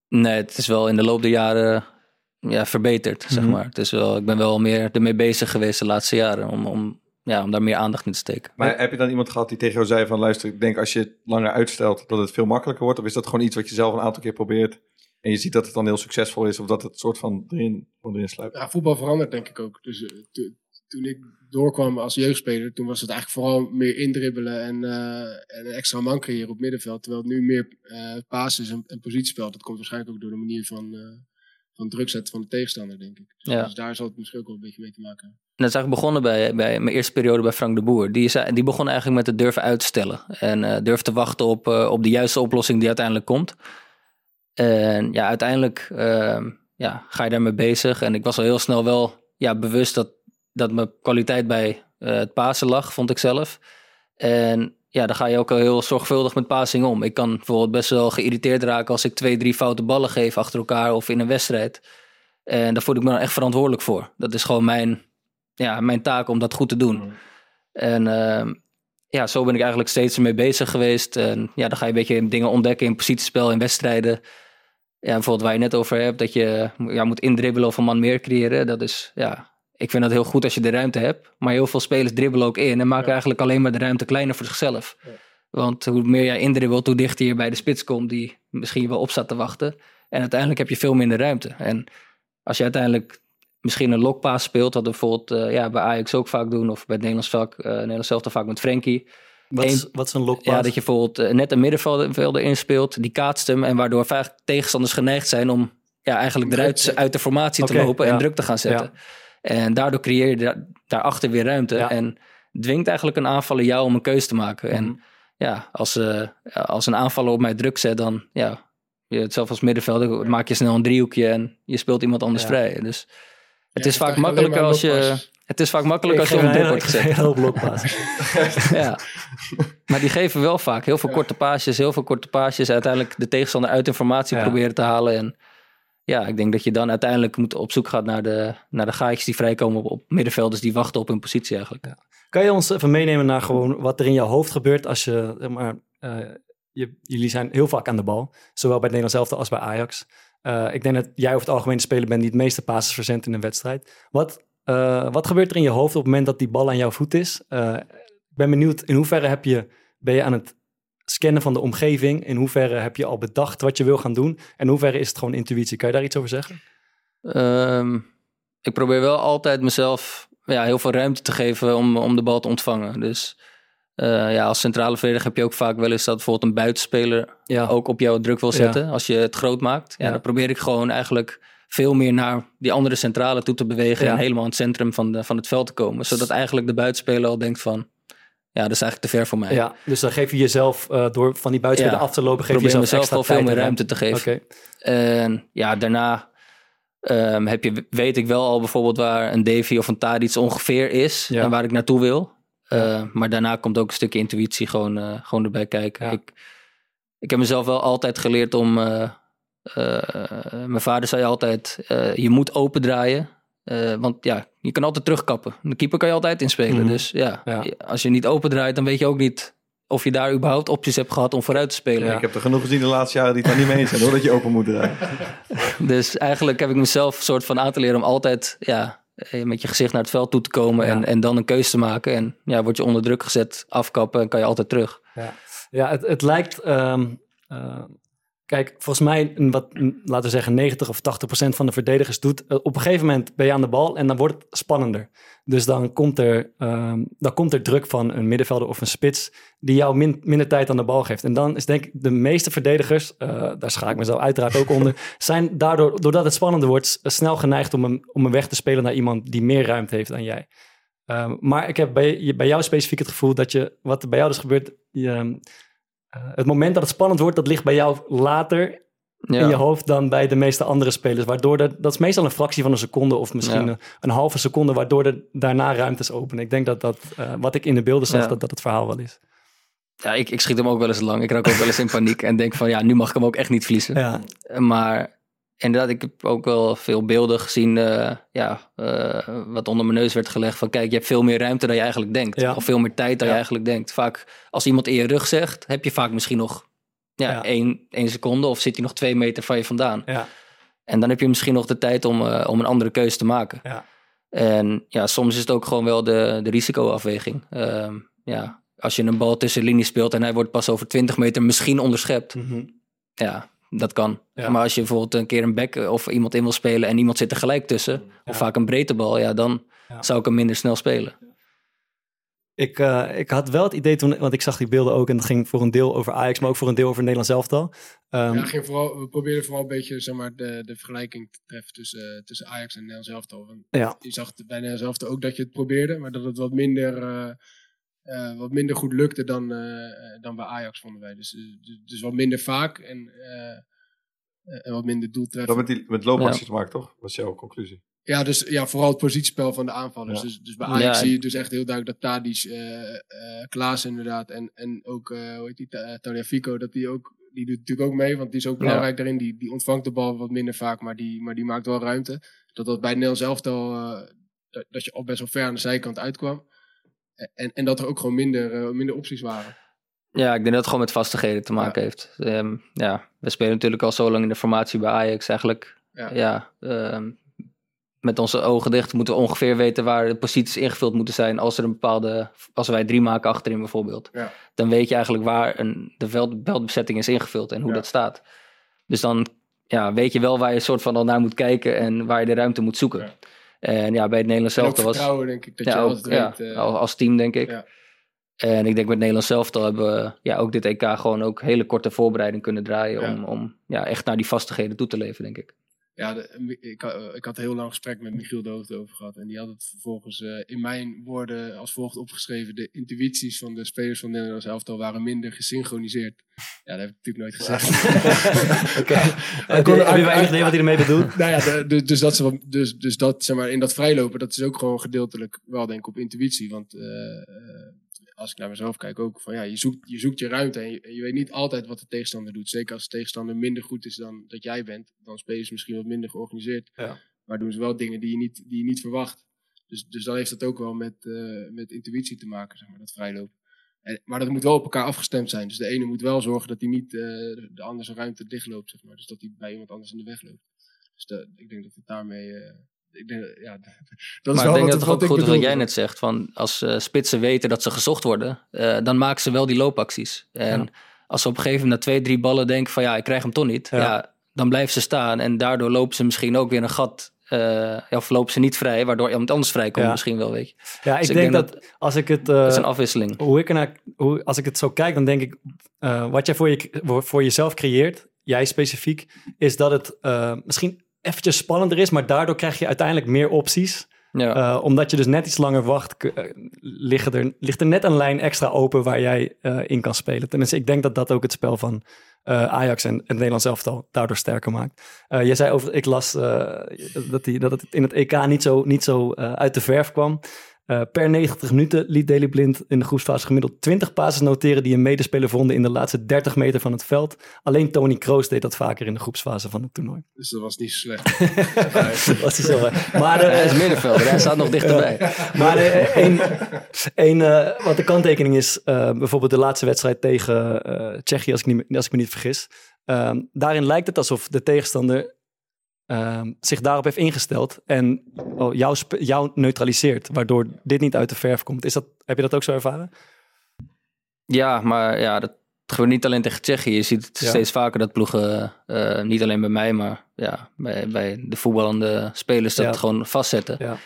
Nee, het is wel in de loop der jaren ja, verbeterd, zeg Mhm. maar. Het is wel, ik ben wel meer ermee bezig geweest de laatste jaren om, om, ja, om daar meer aandacht in te steken. Maar heb je dan iemand gehad die tegen jou zei van... luister, ik denk als je het langer uitstelt dat het veel makkelijker wordt? Of is dat gewoon iets wat je zelf een aantal keer probeert... en je ziet dat het dan heel succesvol is... of dat het soort van erin, gewoon erin sluipt? Ja, voetbal verandert denk ik ook. Dus eh, to- toen ik doorkwam als jeugdspeler, toen was het eigenlijk vooral meer indribbelen en, eh, en een extra man creëren op middenveld. Terwijl het nu meer eh pases en, en positiespel. Dat komt waarschijnlijk ook door de manier van, eh, van druk zetten van de tegenstander, denk ik. Ja. Dus daar zal het misschien ook wel een beetje mee te maken dat is eigenlijk begonnen bij, bij mijn eerste periode bij Frank de Boer. Die, zei, die begon eigenlijk met het durven uitstellen. En eh durven te wachten op, eh, op de juiste oplossing die uiteindelijk komt. En ja, uiteindelijk ehm, ja, ga je daarmee bezig. En ik was al heel snel wel ja, bewust dat, dat mijn kwaliteit bij eh, het pasen lag, vond ik zelf. En ja, dan ga je ook al heel zorgvuldig met passing om. Ik kan bijvoorbeeld best wel geïrriteerd raken als ik twee, drie foute ballen geef achter elkaar of in een wedstrijd. En daar voel ik me dan echt verantwoordelijk voor. Dat is gewoon mijn, ja, mijn taak om dat goed te doen. En ehm, ja, zo ben ik eigenlijk steeds ermee bezig geweest. En ja, dan ga je een beetje dingen ontdekken in positiespel, in wedstrijden. Ja, bijvoorbeeld waar je net over hebt, dat je ja, moet indribbelen of een man meer creëren. Dat is, ja, ik vind dat heel goed als je de ruimte hebt. Maar heel veel spelers dribbelen ook in en maken eigenlijk alleen maar de ruimte kleiner voor zichzelf. Want hoe meer jij indribbelt, hoe dichter je bij de spits komt die misschien wel op staat te wachten. En uiteindelijk heb je veel minder ruimte. En als je uiteindelijk misschien een lokpaas speelt, we bijvoorbeeld eh, ja, bij Ajax ook vaak doen, of bij het Nederlands, vak, eh Nederlands zelf vaak met Frenkie. Wat Eén- wat is een lokpaas? Ja, dat je bijvoorbeeld eh, net een middenvelder inspeelt, die kaatst hem en waardoor vaak tegenstanders geneigd zijn om ja, eigenlijk eruit uit de formatie te lopen en druk te gaan zetten. Ja. En daardoor creëer je daar, daarachter weer ruimte Ja. en dwingt eigenlijk een aanvaller jou om een keuze te maken. Mhm. En ja, als, als een aanvaller op mij druk zet, dan ja, je, zelf als middenvelder maak je snel een driehoekje en je speelt iemand anders vrij. Dus het Ja, is vaak makkelijker als je... Het is vaak makkelijker Ik als je op een wordt gezet. een hele hoop lokpaas. ja. Maar die geven wel vaak heel veel korte paasjes, heel veel korte paasjes. Uiteindelijk de tegenstander uit informatie Ja. proberen te halen. En ja, ik denk dat je dan uiteindelijk moet op zoek gaat naar de, naar de gaatjes die vrijkomen op, op middenvelders die wachten op hun positie eigenlijk. Kan je ons even meenemen naar gewoon wat er in jouw hoofd gebeurt als je, zeg maar, eh, je, jullie zijn heel vaak aan de bal, zowel bij het Nederlands elftal als bij Ajax. Eh, ik denk dat jij over het algemeen de speler bent die het meeste passes verzendt in een wedstrijd. Wat, eh, wat gebeurt er in je hoofd op het moment dat die bal aan jouw voet is? Eh, ik ben benieuwd, in hoeverre heb je, ben je aan het scannen van de omgeving? In hoeverre heb je al bedacht wat je wil gaan doen? En in hoeverre is het gewoon intuïtie? Kan je daar iets over zeggen? Ehm, ik probeer wel altijd mezelf ja, heel veel ruimte te geven om, om de bal te ontvangen. Dus eh, ja, als centrale verdediger heb je ook vaak wel eens dat bijvoorbeeld een buitenspeler Ja. ook op jou druk wil Ja. zetten. Als je het groot maakt. Ja, Ja. Dan probeer ik gewoon eigenlijk veel meer naar die andere centrale toe te bewegen. En helemaal in het centrum van, de, van het veld te komen. Zodat eigenlijk de buitenspeler al denkt van... Ja, dat is eigenlijk te ver voor mij. Ja, dus dan geef je jezelf, eh, door van die buitenspeler af te lopen, geef je jezelf extra wel veel meer ruimte te geven. En ja, daarna ehm, heb je, weet ik wel al bijvoorbeeld waar een Davy of een Tadic ongeveer is en waar ik naartoe wil. Eh, maar daarna komt ook een stukje intuïtie gewoon, eh, gewoon erbij kijken. Ja. Ik, ik heb mezelf wel altijd geleerd om. eh, mijn vader zei altijd: je moet open draaien. Eh, want ja, je kan altijd terugkappen. De keeper kan je altijd inspelen. Mhm. Dus ja, Ja. als je niet open draait, dan weet je ook niet of je daar überhaupt opties hebt gehad om vooruit te spelen. Ik heb er genoeg gezien de laatste jaren die het daar niet mee eens zijn hoor, dat je open moet draaien. Dus eigenlijk heb ik mezelf een soort van aan te leren om altijd ja, met je gezicht naar het veld toe te komen en, en dan een keuze te maken. En ja, word je onder druk gezet, afkappen en kan je altijd terug. Ja, ja het, het lijkt. ehm, eh, kijk, volgens mij, een wat, laten we zeggen, 90 of 80 procent van de verdedigers doet. eh, op een gegeven moment ben je aan de bal en dan wordt het spannender. Dus dan komt er, ehm, dan komt er druk van een middenvelder of een spits die jou min- minder tijd aan de bal geeft. En dan is denk ik de meeste verdedigers, eh, daar schaak ik mezelf uiteraard ook onder, zijn daardoor, doordat het spannender wordt, snel geneigd om een, om een weg te spelen naar iemand die meer ruimte heeft dan jij. Ehm, maar ik heb bij, bij jou specifiek het gevoel dat je, wat er bij jou dus gebeurt, je, eh, het moment dat het spannend wordt, dat ligt bij jou later Ja. in je hoofd dan bij de meeste andere spelers. Waardoor er, dat is meestal een fractie van een seconde of misschien Ja. een, een halve seconde, waardoor er daarna ruimtes openen. Ik denk dat dat, eh, wat ik in de beelden zag, Ja. dat dat het verhaal wel is. Ja, ik, ik schiet hem ook wel eens lang. Ik raak ook wel eens in paniek en denk van ja, nu mag ik hem ook echt niet verliezen. Ja. Maar inderdaad, ik heb ook wel veel beelden gezien eh, ja, eh, wat onder mijn neus werd gelegd. Van kijk, je hebt veel meer ruimte dan je eigenlijk denkt. Ja. Of veel meer tijd dan Ja. je eigenlijk denkt. Vaak als iemand in je rug zegt, heb je vaak misschien nog ja, Ja. één, één seconde of zit hij nog twee meter van je vandaan. Ja. En dan heb je misschien nog de tijd om, eh, om een andere keuze te maken. Ja. En ja, soms is het ook gewoon wel de, de risicoafweging. Ehm, ja, als je een bal tussen linies speelt en hij wordt pas over 20 meter misschien onderschept. Mhm. Ja, dat kan. Ja. Maar als je bijvoorbeeld een keer een back of iemand in wil spelen en iemand zit er gelijk tussen, of vaak een breedtebal, ja, dan Ja. zou ik hem minder snel spelen. Ik, eh, ik had wel het idee toen, want ik zag die beelden ook en dat ging voor een deel over Ajax, maar ook voor een deel over Nederlands elftal. Ehm, Ja, ging vooral, we probeerden vooral een beetje zeg maar, de, de vergelijking te treffen tussen, eh, tussen Ajax en Nederlands elftal. Want Ja. Je zag het bij Nederlands elftal ook dat je het probeerde, maar dat het wat minder, eh, eh, wat minder goed lukte dan, eh, eh, dan bij Ajax, vonden wij. Dus, dus, dus wat minder vaak en, eh, eh, en wat minder Dat doeltreffend. met, die, met loopacties Ja. te maken, toch? Was jouw conclusie? Ja, dus ja, vooral het positiespel van de aanvallers. Ja. Dus, dus bij Ajax Ja. zie je dus echt heel duidelijk dat Tadic, eh eh Klaas inderdaad en, en ook, eh hoe heet die, Ta- Tagliafico, dat die ook, die doet natuurlijk ook mee, want die is ook belangrijk daarin. Die, die ontvangt de bal wat minder vaak, maar die, maar die maakt wel ruimte. Dat dat bij Nederlands elftal, eh, dat, dat je al best wel ver aan de zijkant uitkwam. En, en dat er ook gewoon minder, eh, minder opties waren. Ja, ik denk dat het gewoon met vastigheden te maken heeft. Ehm, ja, we spelen natuurlijk al zo lang in de formatie bij Ajax eigenlijk. Ja. Ja, ehm, met onze ogen dicht moeten we ongeveer weten waar de posities ingevuld moeten zijn. Als er een bepaalde, als wij drie maken achterin bijvoorbeeld. Ja. Dan weet je eigenlijk waar een, de veld, veldbezetting is ingevuld en hoe dat staat. Dus dan ja, weet je wel waar je soort van al naar moet kijken en waar je de ruimte moet zoeken. En ja, bij het Nederlands elftal was... vertrouwen, denk ik, dat ja, je ook, ja, weet... eh, al- als team denk ik. ja. En ik denk met Nederland zelf hebben we ja, ook dit EK gewoon ook hele korte voorbereiding kunnen draaien. Om, om ja, echt naar die vastigheden toe te leven, denk ik. Ja, de- ik, had- ik had een heel lang gesprek met Michiel de Hoofd over gehad. En die had het vervolgens eh, in mijn woorden als volgt opgeschreven. De intuïties van de spelers van Nederlands elftal waren minder gesynchroniseerd. Ja, dat heb ik natuurlijk nooit gezegd. Oké. Heb kon- je wel idee wat hij ermee bedoelt? nou ja, de- de- dus, dat ze, dus, dus dat, zeg maar, in dat vrijlopen, dat is ook gewoon gedeeltelijk wel denk ik op intuïtie. Want eh, eh, als ik naar mezelf kijk ook, van ja, je zoekt je, zoekt je ruimte en je, en je weet niet altijd wat de tegenstander doet. Zeker als de tegenstander minder goed is dan dat jij bent, dan spelen ze misschien wat minder georganiseerd. Ja. Maar doen ze wel dingen die je niet, die je niet verwacht. Dus, dus dan heeft dat ook wel met, eh, met intuïtie te maken, zeg maar, dat vrijlopen. En, maar dat moet wel op elkaar afgestemd zijn. Dus de ene moet wel zorgen dat hij niet eh, de, de andere zijn ruimte dichtloopt, zeg maar. Dus dat hij bij iemand anders in de weg loopt. Dus ik denk dat het daarmee... eh, ik denk, dat- ja, dat is maar wel ik denk wat, dat het ook goed is wat jij net zegt. Van als eh, spitsen weten dat ze gezocht worden, eh, dan maken ze wel die loopacties. En Ja. als ze op een gegeven moment na twee, drie ballen denken van ja, ik krijg hem toch niet. Ja. Ja. dan blijven ze staan en daardoor lopen ze misschien ook weer een gat. eh, of lopen ze niet vrij, waardoor iemand anders vrij komt Ja. misschien wel, weet je. Ja, ik Dus ik denk denk dat, als ik het... Dat is een afwisseling. hoe ik ernaar, hoe, als ik het zo kijk, dan denk ik, wat jij voor, je, voor, voor jezelf creëert, jij specifiek, is dat het misschien eventjes spannender is, maar daardoor krijg je uiteindelijk meer opties. Ja. Eh, omdat je dus net iets langer wacht, eh, liggen er, ligt er net een lijn extra open waar jij eh, in kan spelen. Tenminste, ik denk dat dat ook het spel van Ajax en het Nederlands elftal daardoor sterker maakt. Jij zei over, ik las dat, die, dat het in het EK niet zo, niet zo uit de verf kwam. Eh, per 90 minuten liet Daley Blind in de groepsfase gemiddeld 20 passes noteren die een medespeler vonden in de laatste 30 meter van het veld. Alleen Tony Kroos deed dat vaker in de groepsfase van het toernooi. Dus dat was niet slecht. Dat was hij zo. Maar, eh, Hij is middenvelder, hij staat nog dichterbij. maar eh, één, één, eh, wat de kanttekening is, eh, bijvoorbeeld de laatste wedstrijd tegen eh, Tsjechië, als ik, niet, als ik me niet vergis. Ehm, daarin lijkt het alsof de tegenstander ehm, zich daarop heeft ingesteld en oh, jou, jou neutraliseert, waardoor dit niet uit de verf komt. Is dat, heb je dat ook zo ervaren? Ja, maar ja, dat gebeurt niet alleen tegen Tsjechië. Je ziet het Ja. steeds vaker dat ploegen, eh, niet alleen bij mij, maar ja, bij, bij de voetballende spelers dat Ja. gewoon vastzetten. Ja.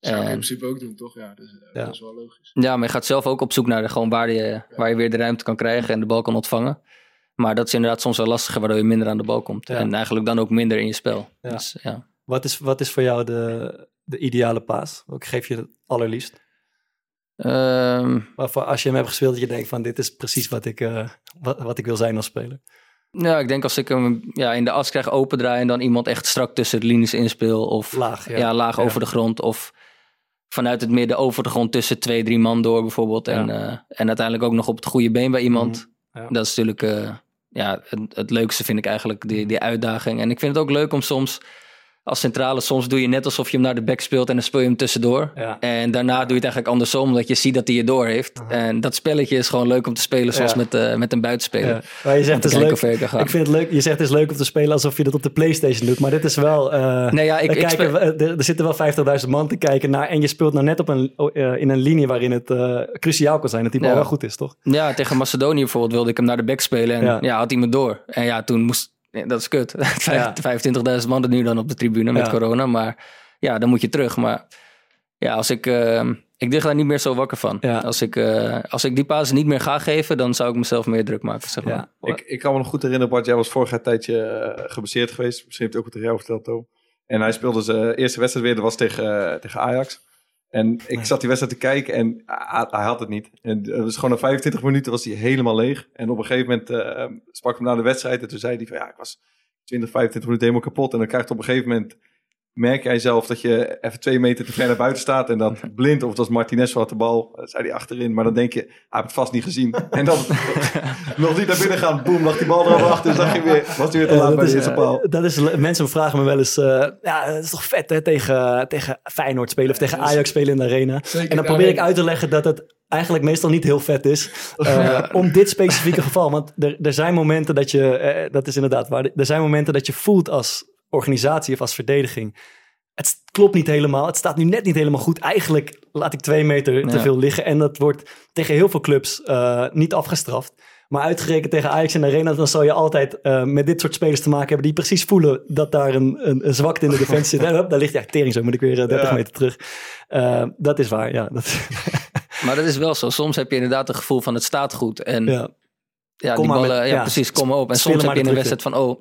Zou ik in principe ook doen, toch? Ja, dus, Ja. dat is wel logisch. ja, maar je gaat zelf ook op zoek naar de, gewoon waar, je, waar je weer de ruimte kan krijgen en de bal kan ontvangen. Maar dat is inderdaad soms wel lastiger, waardoor je minder aan de bal komt. Ja. En eigenlijk dan ook minder in je spel. Ja. Dus, ja. Wat is, wat is voor jou de, de ideale paas? Welke geef je het allerliefst? Ehm, Waarvoor als je hem hebt gespeeld, dat je denkt van dit is precies wat ik, eh, wat, wat ik wil zijn als speler. Ja, ik denk als ik hem ja, in de as krijg opendraaien en dan iemand echt strak tussen de linies inspeel. Of Laag, ja. ja. laag Ja. over de grond. Of vanuit het midden over de grond tussen twee, drie man door bijvoorbeeld. En, Ja. eh, en uiteindelijk ook nog op het goede been bij iemand. Mhm. Ja. Dat is natuurlijk eh, ja, het, het leukste vind ik eigenlijk, die, die uitdaging. En ik vind het ook leuk om soms als centrale, soms doe je net alsof je hem naar de back speelt en dan speel je hem tussendoor. Ja. En daarna doe je het eigenlijk andersom, omdat je ziet dat hij je door heeft. En dat spelletje is gewoon leuk om te spelen, zoals Ja. met, eh, met een buitenspeler. Ja. Maar je zegt het is leuk. Ik vind het leuk. Je zegt het is leuk om te spelen alsof je dat op de PlayStation doet. Maar dit is wel. eh, Nee, ja, ik- er, ik kijken, speel- er, er zitten wel 50.000 man te kijken naar. En je speelt nou net op een, eh, in een linie waarin het cruciaal kan zijn. Dat die bal wel goed is, toch? Ja, tegen Macedonië bijvoorbeeld wilde ik hem naar de back spelen. En ja, had hij me door. En ja, toen moest... nee, dat is kut. Vijf- Ja. 25.000 man er nu dan op de tribune met Ja. corona. Maar ja, dan moet je terug. Maar ja, als ik... eh, ik lig daar niet meer zo wakker van. Ja. Als, ik, eh, als ik die paas niet meer ga geven, dan zou ik mezelf meer druk maken. Zeg maar. Ja. Ik, ik kan me nog goed herinneren, Bart, jij was vorig jaar een tijdje eh, geblesseerd geweest. Misschien heeft hij ook wat tegen jou verteld, Toon. En hij speelde zijn eerste wedstrijd weer, dat was tegen, eh, tegen Ajax. En ik zat die wedstrijd te kijken en ah, hij had het niet. En het was gewoon na 25 minuten was hij helemaal leeg. En op een gegeven moment eh, sprak ik hem na de wedstrijd en toen zei hij van ja, ik was 20, 25 minuten helemaal kapot. En dan krijgt op een gegeven moment, merk jij zelf dat je even twee meter te ver naar buiten staat. En dat blind, of het was Martinez wat de bal, eh, zei hij achterin. Maar dan denk je, hij heeft het vast niet gezien. En dan nog niet naar binnen gaan, boem, lag die bal er al achter. En zag je weer, was hij weer te laat dat bij de eerste eh, paal. dat is, mensen vragen me wel eens, eh, ja, het is toch vet hè, tegen, tegen Feyenoord spelen of tegen Ajax spelen in de arena. Zeker en dan probeer ik uit te leggen dat het eigenlijk meestal niet heel vet is. eh, om dit specifieke geval. Want er, er zijn momenten dat je, eh, dat is inderdaad waar, er zijn momenten dat je voelt als organisatie of als verdediging. Het klopt niet helemaal. Het staat nu net niet helemaal goed. Eigenlijk laat ik twee meter te veel liggen. En dat wordt tegen heel veel clubs eh, niet afgestraft. Maar uitgerekend tegen Ajax en Arena, dan zal je altijd eh, met dit soort spelers te maken hebben die precies voelen dat daar een, een, een zwakte in de defensie zit. En hop, daar ligt ja, tering zo, moet ik weer eh, 30 Ja. meter terug. Eh, dat is waar, ja. Dat, Maar dat is wel zo. Soms heb je inderdaad het gevoel van het staat goed. En ja, ja. die ballen, met- ja, precies, komen op. En soms heb je in de wedstrijd van, oh,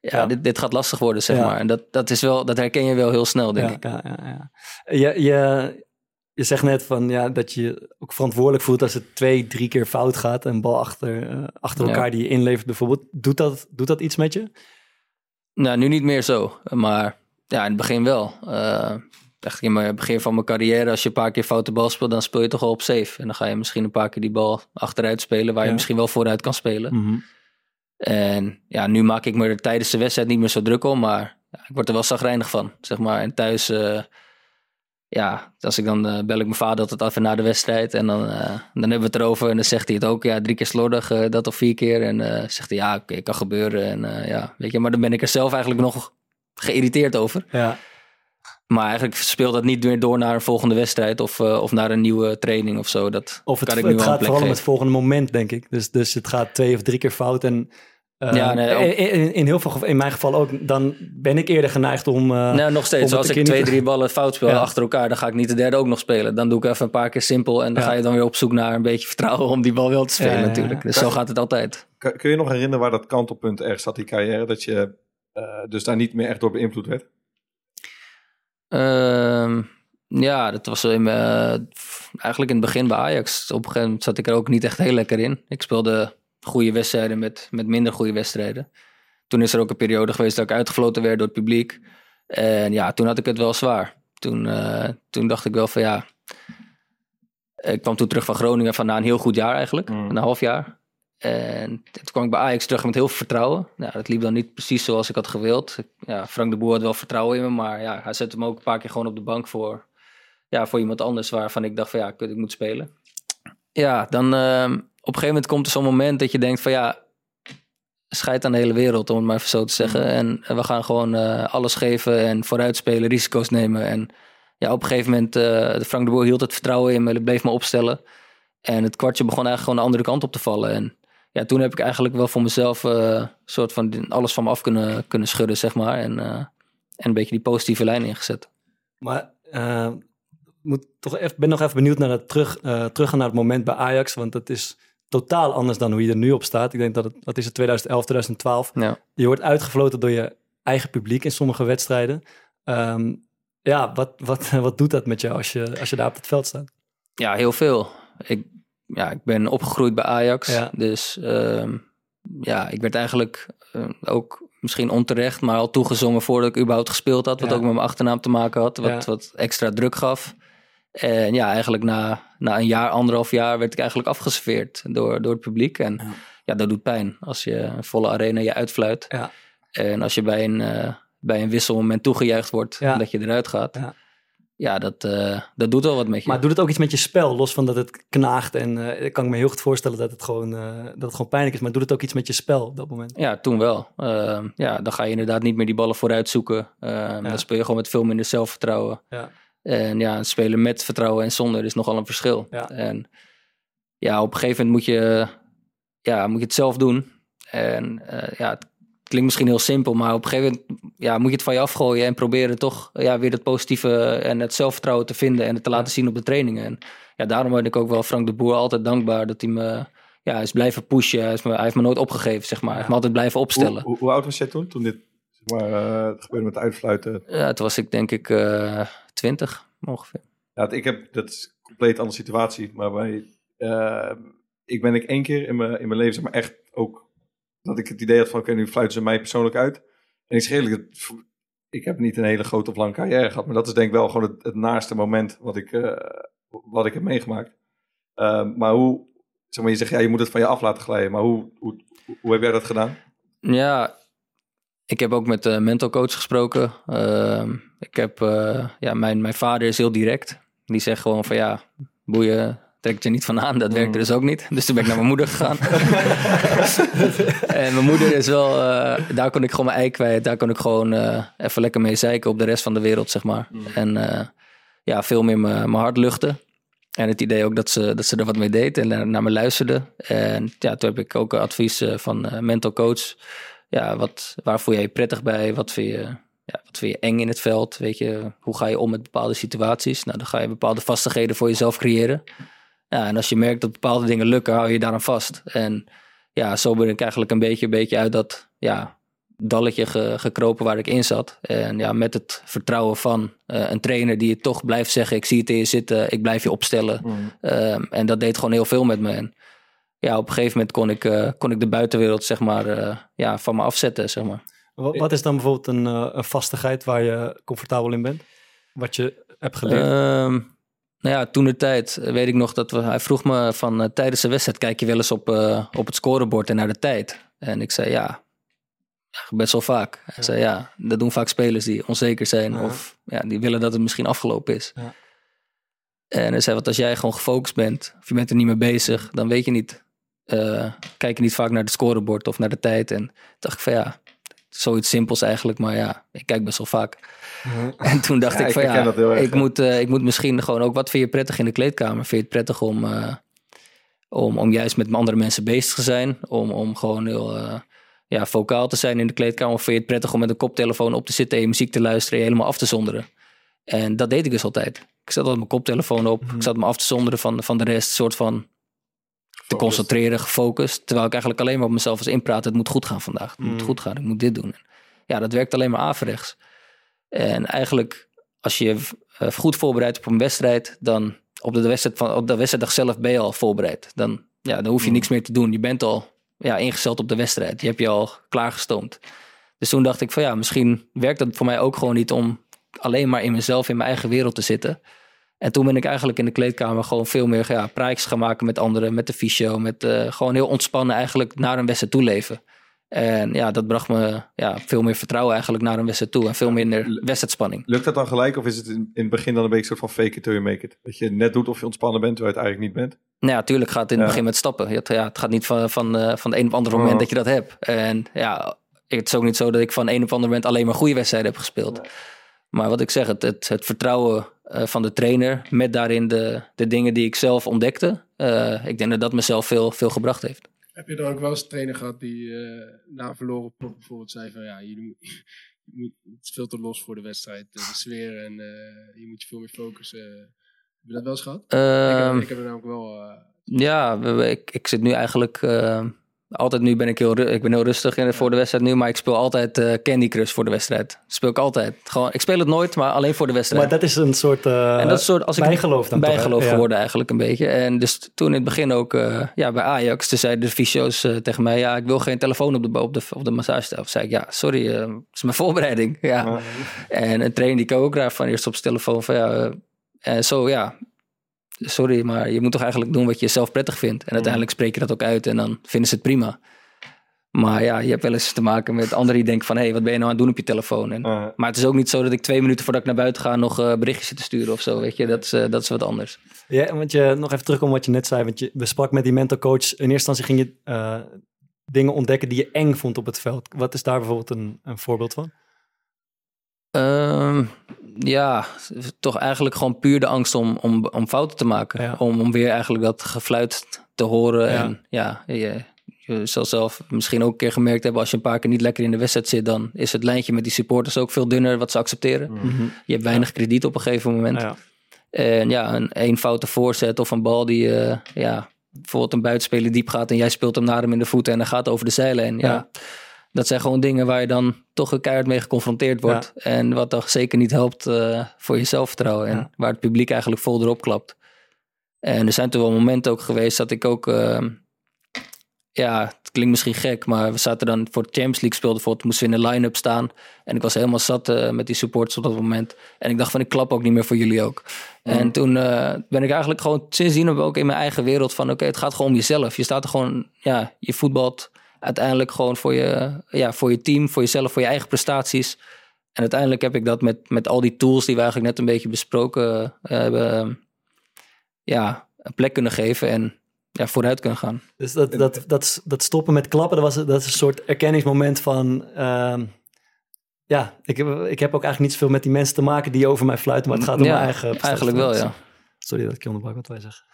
ja. Dit, dit gaat lastig worden, zeg maar. En dat, dat, is wel, dat herken je wel heel snel, denk ik. ja, ja, ja. Je, je, je zegt net van, ja, dat je ook verantwoordelijk voelt als het twee, drie keer fout gaat. Een bal achter, eh, achter elkaar die je inlevert bijvoorbeeld. Doet dat, doet dat iets met je? Nou, nu niet meer zo. Maar ja, in het begin wel. Eh echt in het begin van mijn carrière, als je een paar keer foute bal speelt, dan speel je toch al op safe. En dan ga je misschien een paar keer die bal achteruit spelen, waar je misschien wel vooruit kan spelen. Mhm. En ja, nu maak ik me er tijdens de wedstrijd niet meer zo druk om, maar ja, ik word er wel zagrijnig van, zeg maar. En thuis, eh, ja, als ik dan eh, bel ik mijn vader altijd even na de wedstrijd en dan, eh, dan hebben we het erover en dan zegt hij het ook, ja, drie keer slordig, dat of vier keer. En zegt hij, ja, oké, kan gebeuren. En ja, weet je, maar dan ben ik er zelf eigenlijk nog geïrriteerd over. Ja. Maar eigenlijk speelt dat niet meer door naar een volgende wedstrijd of, eh, of naar een nieuwe training of zo. Dat Of het, kan ik nu het gaat vooral om het volgende moment, denk ik. Dus, dus het gaat twee of drie keer fout. En eh, Ja, nee, ook- in, in, in heel veel in mijn geval ook, dan ben ik eerder geneigd om. eh, Nou, nog steeds. Als ik twee, drie ballen fout speel Ja. achter elkaar, dan ga ik niet de derde ook nog spelen. Dan doe ik even een paar keer simpel en dan Ja. ga je dan weer op zoek naar een beetje vertrouwen om die bal wel te spelen Ja, ja, ja. natuurlijk. Dus zo gaat het altijd. Kun, je nog herinneren waar dat kantelpunt ergens zat, die carrière, dat je eh, dus daar niet meer echt door beïnvloed werd? Ehm, ja, dat was in, mijn- eh, eigenlijk in het begin bij Ajax. Op een gegeven moment zat ik er ook niet echt heel lekker in. Ik speelde goede wedstrijden met, met minder goede wedstrijden. Toen is er ook een periode geweest dat ik uitgefloten werd door het publiek. En ja, toen had ik het wel zwaar. Toen, eh, toen dacht ik wel van ja, ik kwam toen terug van Groningen van na een heel goed jaar eigenlijk, een half jaar. En toen kwam ik bij Ajax terug met heel veel vertrouwen. Nou, dat liep dan niet precies zoals ik had gewild. Ja, Frank de Boer had wel vertrouwen in me, maar ja, hij zette me ook een paar keer gewoon op de bank voor, ja, voor iemand anders waarvan ik dacht van ja, ik moet spelen. Ja, dan ehm, op een gegeven moment komt er zo'n moment dat je denkt van ja, scheid aan de hele wereld, om het maar even zo te zeggen. En we gaan gewoon eh, alles geven en vooruitspelen, risico's nemen. En ja, op een gegeven moment, uh, Frank de Boer hield het vertrouwen in me, bleef me opstellen. En het kwartje begon eigenlijk gewoon de andere kant op te vallen. En ja, toen heb ik eigenlijk wel voor mezelf uh, soort van alles van me af kunnen, kunnen schudden, zeg maar. En, en een beetje die positieve lijn ingezet. Maar moet toch even, ben nog even benieuwd naar het terug, teruggaan naar het moment bij Ajax. Want dat is totaal anders dan hoe je er nu op staat. Ik denk dat het, wat is het, 2011, 2012. Ja. Je wordt uitgefloten door je eigen publiek in sommige wedstrijden. Ehm, ja, wat, wat, wat doet dat met jou als je, als je daar op het veld staat? Ja, heel veel. Ik, ja, ik ben opgegroeid bij Ajax. Dus ehm, ja, ik werd eigenlijk uh, ook misschien onterecht, maar al toegezongen voordat ik überhaupt gespeeld had. Wat ook met mijn achternaam te maken had. Wat, wat extra druk gaf. En ja, eigenlijk na, na een jaar, anderhalf jaar werd ik eigenlijk afgeserveerd door, door het publiek. En ja. dat doet pijn als je een volle arena je uitfluit. Ja. En als je bij een, uh, bij een wisselmoment toegejuicht wordt dat je eruit gaat. Ja, ja dat, uh, dat doet wel wat met je. Maar doet het ook iets met je spel? Los van dat het knaagt en uh, ik kan me heel goed voorstellen dat het, gewoon, dat het gewoon pijnlijk is. Maar doet het ook iets met je spel op dat moment? Ja, toen wel. Ehm, ja, dan ga je inderdaad niet meer die ballen vooruit zoeken. Ehm, dan speel je gewoon met veel minder zelfvertrouwen. Ja. En ja, spelen met vertrouwen en zonder is nogal een verschil. Ja. En ja, op een gegeven moment moet je, ja, moet je het zelf doen. En ja, het klinkt misschien heel simpel, maar op een gegeven moment ja, moet je het van je afgooien en proberen toch ja, weer het positieve en het zelfvertrouwen te vinden en het te laten zien op de trainingen. En ja, daarom ben ik ook wel Frank de Boer altijd dankbaar dat hij me ja, is blijven pushen. Hij, is me, hij heeft me nooit opgegeven, zeg maar. Hij heeft me altijd blijven opstellen. Hoe, hoe, hoe oud was jij toen, toen dit zeg maar, uh, het gebeurde met uitfluiten? Ja, toen was ik denk ik uh, 20 ongeveer. Ja, ik heb, dat is een compleet andere situatie, maar bij, uh, ik ben ik één keer in mijn, in mijn leven, zeg maar echt ook, dat ik het idee had van, oké, nu fluiten ze mij persoonlijk uit. En ik zeg ik heb niet een hele grote of lange carrière gehad, maar dat is denk ik wel gewoon het, naaste moment wat ik, uh, wat ik heb meegemaakt. Uh, maar hoe, zeg maar, je zegt, ja, je moet het van je af laten glijden, maar hoe, hoe, hoe heb jij dat gedaan? Ja, ik heb ook met mental coach gesproken. Uh, ik heb, uh, ja, mijn, mijn vader is heel direct. Die zegt gewoon van ja, boeien, trek het je niet van aan. Dat werkte dus ook niet. Dus toen ben ik naar mijn moeder gegaan. en mijn moeder is wel, uh, daar kon ik gewoon mijn ei kwijt. Daar kon ik gewoon uh, even lekker mee zeiken op de rest van de wereld, zeg maar. Mm. En ja, veel meer mijn hart luchten. En het idee ook dat ze, dat ze er wat mee deed en naar me luisterde. En ja, toen heb ik ook advies van mental coach ja, wat, waar voel jij je prettig bij? Wat vind je, ja, wat vind je eng in het veld? Weet je, hoe ga je om met bepaalde situaties? Nou, dan ga je bepaalde vastigheden voor jezelf creëren. Ja, en als je merkt dat bepaalde dingen lukken, hou je daaraan vast. En ja, zo ben ik eigenlijk een beetje, een beetje uit dat ja, dalletje ge, gekropen waar ik in zat. En ja, met het vertrouwen van uh, een trainer die je toch blijft zeggen: Ik zie het in je zitten, ik blijf je opstellen. Mm. Um, en dat deed gewoon heel veel met me. En ja, op een gegeven moment kon ik, uh, kon ik de buitenwereld zeg maar, uh, ja, van me afzetten. Zeg maar. Wat, wat is dan bijvoorbeeld een, een, vastigheid waar je comfortabel in bent? Wat je hebt geleerd? Um, nou ja, toen de tijd weet ik nog dat we, hij vroeg me van tijdens de wedstrijd kijk je wel eens op, op het scorebord en naar de tijd. En ik zei ja, best wel vaak. Hij ja. zei ja, dat doen vaak spelers die onzeker zijn ja. of ja, die willen dat het misschien afgelopen is. Ja. En hij zei, wat als jij gewoon gefocust bent, of je bent er niet mee bezig, dan weet je niet uh, kijk je niet vaak naar het scorebord of naar de tijd. En dacht ik van ja, zoiets simpels eigenlijk, maar ja, ik kijk best wel vaak. Mhm. En toen dacht Ja, ik ik van heel ja, ik moet, uh, ik moet misschien gewoon ook, wat vind je prettig in de kleedkamer? Vind je het prettig om, uh, om, om juist met andere mensen bezig te zijn? Om, om gewoon heel uh, ja, vocaal te zijn in de kleedkamer? Of vind je het prettig om met een koptelefoon op te zitten en je muziek te luisteren en je helemaal af te zonderen? En dat deed ik dus altijd. Ik zat altijd mijn koptelefoon op. Ik zat me af te zonderen van, van de rest. soort van te concentreren, gefocust. Terwijl ik eigenlijk alleen maar op mezelf was inpraten. Het moet goed gaan vandaag. Het moet Mm. goed gaan. Ik moet dit doen. Ja, dat werkt alleen maar averechts. En eigenlijk, als je eh, goed voorbereidt op een wedstrijd, dan op de, wedstrijd van, op de wedstrijddag zelf ben je al voorbereid. Dan, ja, dan hoef je niks meer te doen. Je bent al ja, ingesteld op de wedstrijd. Je hebt je al klaargestoomd. Dus toen dacht ik van ja, misschien werkt dat voor mij ook gewoon niet om alleen maar in mezelf, in mijn eigen wereld te zitten. En toen ben ik eigenlijk in de kleedkamer gewoon veel meer ja, praatjes gaan maken met anderen, met de fysio, met eh, gewoon heel ontspannen eigenlijk naar een wedstrijd toe leven. En ja, dat bracht me ja, veel meer vertrouwen eigenlijk naar een wedstrijd toe en veel minder wedstrijdspanning. Lukt dat dan gelijk of is het in, in het begin dan een beetje soort van fake it till you make it? Dat je net doet of je ontspannen bent terwijl je het eigenlijk niet bent? Nou ja, tuurlijk gaat het in het Ja. begin met stappen. Het, ja, het gaat niet van, van, eh, van het een op andere moment Oh. dat je dat hebt. En ja, het is ook niet zo dat ik van een op ander moment alleen maar goede wedstrijden heb gespeeld. Maar wat ik zeg, het, het, het vertrouwen eh, van de trainer met daarin de, de dingen die ik zelf ontdekte. eh, ik denk dat dat mezelf veel, veel gebracht heeft. Heb je dan ook wel eens een trainer gehad die eh, na een verloren pot bijvoorbeeld zei van ja, je moet, je moet, het is veel te los voor de wedstrijd, de sfeer en je moet je veel meer focussen. Heb je dat wel eens gehad? ik, heb, Ehm, ik heb er namelijk wel... Ja, ik, ik zit nu eigenlijk. Altijd nu ben ik heel, ik ben heel rustig in, voor de wedstrijd nu, maar ik speel altijd eh, Candy Crush voor de wedstrijd. Speel ik altijd. Gewoon, ik speel het nooit, maar alleen voor de wedstrijd. Maar dat is een soort, eh, en dat is soort als ik bijgeloof dan toch, bijgeloof Ja. geworden eigenlijk een beetje. En dus toen in het begin ook eh, ja, bij Ajax, toen zeiden de fysio's tegen mij, ja, ik wil geen telefoon op de, op de, op de massagetafel. zei ik, ja, sorry, het is mijn voorbereiding. Ja. En een trainer die kan ook graag van eerst op zijn telefoon van, ja, en zo, ja, sorry, maar je moet toch eigenlijk doen wat je zelf prettig vindt. En uiteindelijk spreek je dat ook uit en dan vinden ze het prima. Maar ja, je hebt wel eens te maken met anderen die denken van... hé, hey, wat ben je nou aan het doen op je telefoon? En, Maar het is ook niet zo dat ik twee minuten voordat ik naar buiten ga... nog eh, berichtjes zit te sturen of zo, weet je. Dat is, eh, dat is wat anders. Ja, want je, nog even terug op wat je net zei. Want je besprak met die mental coach. In eerste instantie ging je eh, dingen ontdekken die je eng vond op het veld. Wat is daar bijvoorbeeld een, een voorbeeld van? Ehm, ja, toch eigenlijk gewoon puur de angst om, om, om fouten te maken. Om, om weer eigenlijk dat gefluit te horen. Ja. En ja, je, je zal zelf misschien ook een keer gemerkt hebben... als je een paar keer niet lekker in de wedstrijd zit... dan is het lijntje met die supporters ook veel dunner wat ze accepteren. Mhm. Je hebt weinig krediet op een gegeven moment. Ja. En ja, een één foute voorzet of een bal die... eh, ja, bijvoorbeeld een buitenspeler diep gaat... en jij speelt hem naar hem in de voeten en dan gaat over de zijlijn. Ja. Ja. Dat zijn gewoon dingen waar je dan toch een keihard mee geconfronteerd wordt. En wat toch zeker niet helpt eh, voor je zelfvertrouwen. En Ja. waar het publiek eigenlijk vol erop klapt. En er zijn toen wel momenten ook geweest dat ik ook... eh, ja, het klinkt misschien gek, maar we zaten dan voor de Champions League speelden. Bijvoorbeeld moesten we in de line-up staan. En ik was helemaal zat eh, met die supporters op dat moment. En ik dacht van, ik klap ook niet meer voor jullie ook. En toen eh, ben ik eigenlijk gewoon sindsdien ook in mijn eigen wereld van... oké, het gaat gewoon om jezelf. Je staat er gewoon, ja, je voetbalt uiteindelijk gewoon voor je, ja, voor je team, voor jezelf, voor je eigen prestaties. En uiteindelijk heb ik dat met, met al die tools die we eigenlijk net een beetje besproken eh, hebben... ja, een plek kunnen geven en ja, vooruit kunnen gaan. Dus dat, dat, dat, dat stoppen met klappen, dat, was, dat is een soort erkenningsmoment van... ehm, ja, ik heb, ik heb ook eigenlijk niet zoveel met die mensen te maken die over mij fluiten, maar het gaat om Ja, mijn eigen... eigenlijk wel, ja. Sorry dat ik je onderbrak, wat wij zeggen.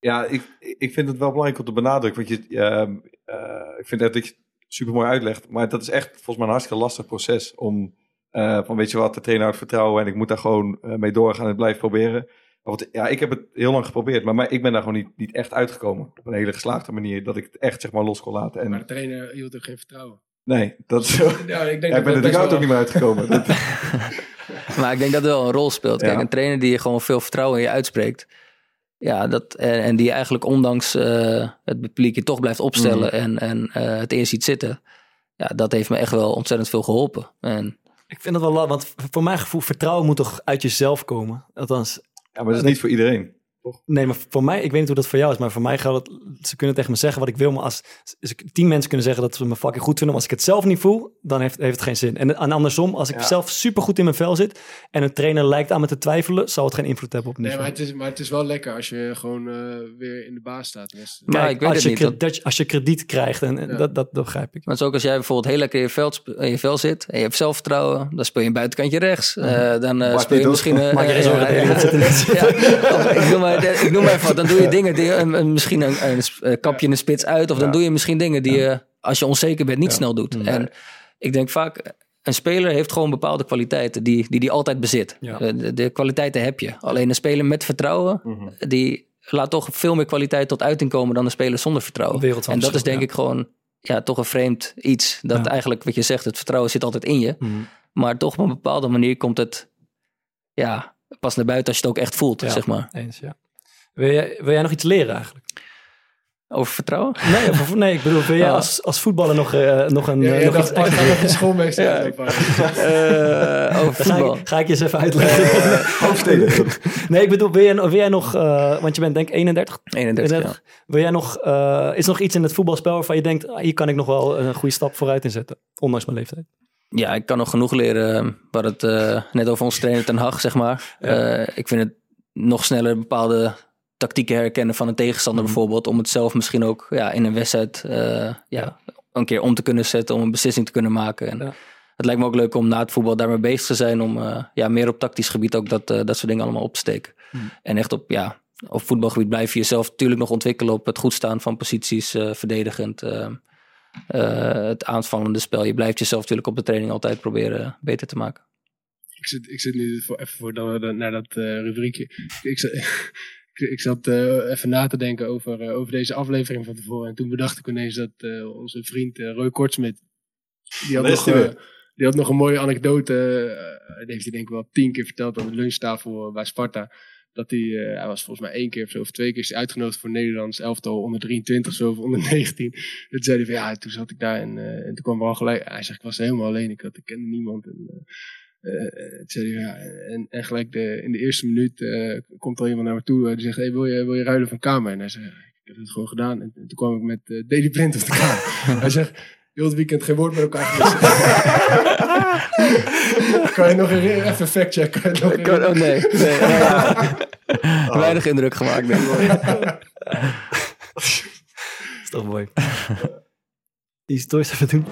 Ja, ik, ik vind het wel belangrijk om te benadrukken. Want je, ehm, eh, ik vind echt dat je het super mooi uitlegt. Maar dat is echt volgens mij een hartstikke lastig proces. Om eh, van weet je wat, de trainer houdt vertrouwen. En ik moet daar gewoon eh, mee doorgaan en blijven proberen. Maar wat, ja, ik heb het heel lang geprobeerd. Maar mij, ik ben daar gewoon niet, niet echt uitgekomen. Op een hele geslaagde manier. Dat ik het echt zeg maar los kon laten. En, maar de trainer hield er geen vertrouwen. nee, dat is zo. Ja, ik denk Ja, ik ben er de ook niet meer uitgekomen. Dat- Maar ik denk dat het wel een rol speelt. Kijk, Ja. een trainer die je gewoon veel vertrouwen in je uitspreekt. Ja, dat, en, en die eigenlijk ondanks eh, het publiek je toch blijft opstellen Mhm. en, en eh, het eerst ziet zitten. Ja, dat heeft me echt wel ontzettend veel geholpen. En Ik vind het wel want voor mijn gevoel, vertrouwen moet toch uit jezelf komen? Althans... Ja, maar dat is niet voor iedereen. Nee, maar voor mij, ik weet niet hoe dat voor jou is, maar voor mij geldt het, ze kunnen tegen me zeggen wat ik wil, maar als tien mensen kunnen zeggen dat ze me fucking goed vinden, maar als ik het zelf niet voel, dan heeft, heeft het geen zin. En, en andersom, als ik Ja. zelf super goed in mijn vel zit en een trainer lijkt aan me te twijfelen, zal het geen invloed hebben op het Nee, maar het, is, maar het is wel lekker als je gewoon eh, weer in de baas staat. Dus, Kijk, als, je dat als je krediet krijgt, en, en Ja. dat, dat begrijp ik. Maar het is ook als jij bijvoorbeeld heel lekker in je, veld, sp- in je vel zit en je hebt zelfvertrouwen, dan speel je een buitenkantje rechts. Eh, dan eh, speel je misschien... Maak je geen zorgen, ja, ik noem maar, ik noem maar even wat. Dan doe je dingen, die, een- een- misschien een, een eh, kapje in de spits uit. Of dan doe je misschien dingen die je, als je onzeker bent, niet snel doet. En ik denk vaak, een speler heeft gewoon bepaalde kwaliteiten die die, die altijd bezit. Ja. Eh, De, de kwaliteiten heb je. Alleen een speler met vertrouwen, die laat toch veel meer kwaliteit tot uiting komen dan een speler zonder vertrouwen. En dat is denk ja. ik gewoon ja, toch een vreemd iets. Dat Ja. eigenlijk, wat je zegt, het vertrouwen zit altijd in je. Mhm. Maar toch op een bepaalde manier komt het ja, pas naar buiten als je het ook echt voelt, zeg maar. Eens, ja. Wil jij, wil jij nog iets leren eigenlijk? Over vertrouwen? Nee, of- nee ik bedoel, wil jij Ah. als, als voetballer nog, eh, nog een... Ja, eh, nog dacht, iets ik extra ga nog een schoolmeester Ja. zijn, Eh, over ga voetbal. ik, ga ik je eens even uitleggen. nee, ik bedoel, wil jij, wil jij nog, eh, want je bent denk ik 31, 31, ja. Wil jij nog, eh, is er nog iets in het voetbalspel waarvan je denkt, ah, hier kan ik nog wel een goede stap vooruit in zetten, ondanks mijn leeftijd? Ja, ik kan nog genoeg leren. Hadden het eh, net over onze trainer Ten Hag, zeg maar. Eh, ik vind het nog sneller bepaalde tactieken herkennen van een tegenstander Mhm. bijvoorbeeld. Om het zelf misschien ook ja, in een wedstrijd eh, ja, een keer om te kunnen zetten. Om een beslissing te kunnen maken. En Ja. Het lijkt me ook leuk om na het voetbal daarmee bezig te zijn. Om eh, ja, meer op tactisch gebied ook dat, eh, dat soort dingen allemaal op te steken. Mhm. En echt op, ja, op voetbalgebied blijf je jezelf natuurlijk nog ontwikkelen. Op het goed staan van posities, eh, verdedigend. het aanvallende spel. Je blijft jezelf natuurlijk op de training altijd proberen beter te maken. Ik zit, ik zit nu voor, even voor naar dat eh, rubriekje. Ik, zat- ik, ik zat eh, even na te denken over, eh, over deze aflevering van tevoren. En toen bedacht ik ineens dat eh, onze vriend Roy Kortsmit. Die had, nog, die had nog een mooie anekdote. die heeft hij denk ik wel tien keer verteld aan de lunchtafel bij Sparta. Dat hij, hij was volgens mij één keer of zo, of twee keer is uitgenodigd voor Nederlands elftal onder 23 zo, of onder 19. En toen zei hij van ja, toen zat ik daar en, en toen kwam al gelijk. Hij zegt, ik was helemaal alleen, ik, had, ik kende niemand. En, ja, en, en gelijk de, in de eerste minuut eh, komt er iemand naar me toe. eh, die zegt, hey, wil, je, wil je ruilen van kamer? En hij zegt, ik heb het gewoon gedaan. En, toen kwam ik met eh Daily Blind op de kamer. hij zegt, heel het weekend geen woord met elkaar gewisseld. kan je nog? Even factchecken. Kan je nog Ik kan- oh, nee, nee, ja. Weinig indruk gemaakt, denk ik. is toch mooi. Die stories even doen.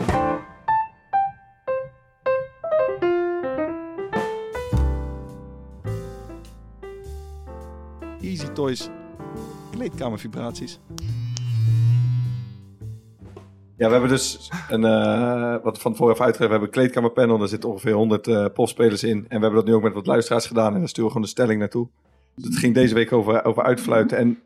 Toys. Kleedkamervibraties. Ja, we hebben dus een, eh, wat van tevoren even uitgegeven, we hebben een kleedkamerpanel. Daar zitten ongeveer 100 eh profspelers in. En we hebben dat nu ook met wat luisteraars gedaan. En daar sturen we gewoon de stelling naartoe. Dus het ging deze week over, over uitfluiten. En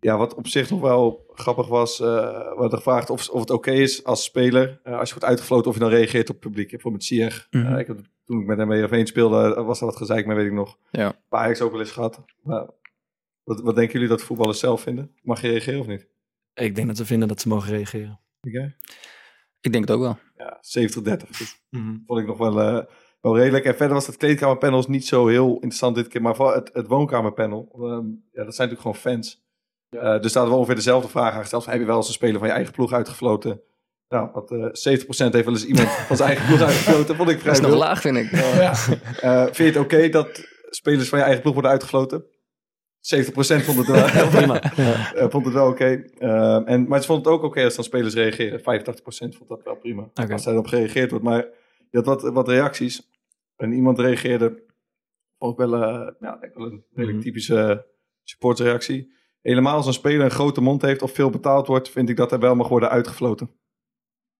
ja, wat op zich nog wel grappig was, eh we hadden gevraagd of, of het oké is als speler, eh, als je wordt uitgefloten, of je dan reageert op het publiek. Bijvoorbeeld Sier. Mhm. Ik heb, toen ik met hem weer speelde, was er wat gezeik mee, weet ik nog. Ja. Bij Ajax ook wel eens gehad. Maar wat, wat denken jullie dat voetballers zelf vinden? Mag je reageren of niet? Ik denk dat ze vinden dat ze mogen reageren. Oké. Ik denk het ook wel. Ja, 70-30. Dus Mhm. vond ik nog wel, eh, wel redelijk. En verder was het kleedkamerpanel niet zo heel interessant dit keer. Maar vooral het, het woonkamerpanel. ehm, ja, dat zijn natuurlijk gewoon fans. Eh, dus daar hadden we ongeveer dezelfde vraag aangesteld. Van, heb je wel eens een speler van je eigen ploeg uitgefloten? Nou, wat, eh 70% heeft wel eens iemand van zijn eigen ploeg uitgefloten. Vond ik vrij Dat is nog laag, vind ik. Ja. Eh, vind je het oké dat spelers van je eigen ploeg worden uitgefloten? 70% vond het wel prima. Eh, vond het wel oké. Ehm, en maar ze vond het ook oké als dan spelers reageren. 85% vond dat wel prima. Oké. Als daarop gereageerd wordt. Maar je had wat, wat reacties. En iemand reageerde ook wel, eh, ja, denk wel een redelijk Mhm. typische supportreactie. Helemaal als een speler een grote mond heeft of veel betaald wordt, vind ik dat hij wel mag worden uitgefloten.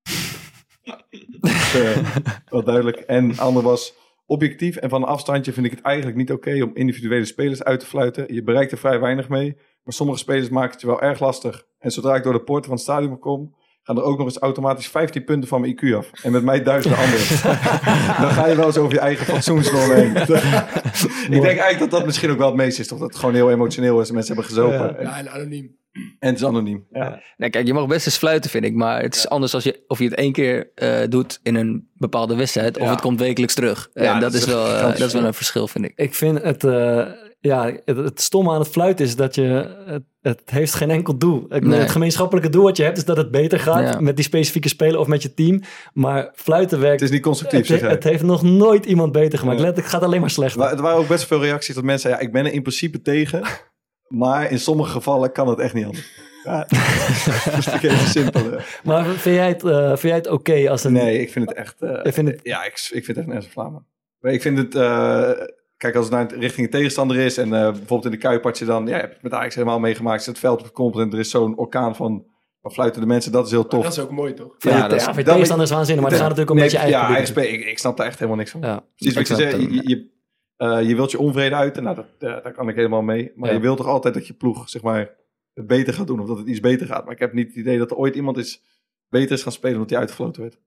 Dus, eh, wel duidelijk. En ander was objectief en van een afstandje vind ik het eigenlijk niet oké om individuele spelers uit te fluiten. Je bereikt er vrij weinig mee, maar sommige spelers maken het je wel erg lastig. En zodra ik door de poorten van het stadion kom, gaan er ook nog eens automatisch 15 punten van mijn IQ af. En met mij duizenden anderen. Dan ga je wel eens over je eigen fatsoensnorm heen. ik denk eigenlijk dat dat misschien ook wel het meest is. Toch dat het gewoon heel emotioneel is en mensen hebben gezopen. En, Ja, en anoniem. En het is anoniem. Ja. Nee, kijk, je mag best eens fluiten, vind ik. Maar het is anders als je, of je het één keer eh, doet in een bepaalde wedstrijd. Of Ja. het komt wekelijks terug. Ja, en dat, dat is wel, eh, dat is wel verschil. een verschil, vind ik. Ik vind het, eh, ja, het, het stomme aan het fluiten is dat je, het, het heeft geen enkel doel. Ik Nee. Het gemeenschappelijke doel wat je hebt is dat het beter gaat Ja. met die specifieke speler of met je team. Maar fluiten werkt, Het is niet constructief, het, het heeft nog nooit iemand beter gemaakt. Ja. Let, het gaat alleen maar slechter. Maar er waren ook best veel reacties dat mensen ja, ik ben er in principe tegen. Maar in sommige gevallen kan het echt niet anders. Ja, dat is natuurlijk even simpel. Maar vind jij het, eh, vind jij het oké als een... Nee, ik vind het echt... eh, Ik vind het- Ja, ik, ik vind het echt een ernstig Vlamen. Maar ik vind het... eh, kijk, als het naar richting de tegenstander is... en eh, bijvoorbeeld in de Kuip had je dan... Ja, je hebt het met Ajax helemaal meegemaakt. Het veld komt en er is zo'n orkaan van, van fluitende mensen. Dat is heel tof. Dat is ook mooi, toch? Ja, Ja, ja, dat is- voor je dat- tegenstander is waanzinnig, maar het gaat natuurlijk om Nee, dat je eigen Ja, ik, ik snap daar echt helemaal niks van. Ja. Precies wat Ik je het Je, je, eh, je wilt je onvrede uiten. Nou, dat, eh, daar kan ik helemaal mee. Maar Ja. je wilt toch altijd dat je ploeg, zeg maar, het beter gaat doen. Of dat het iets beter gaat. Maar ik heb niet het idee dat er ooit iemand is, beter is gaan spelen omdat hij uitgefloten werd.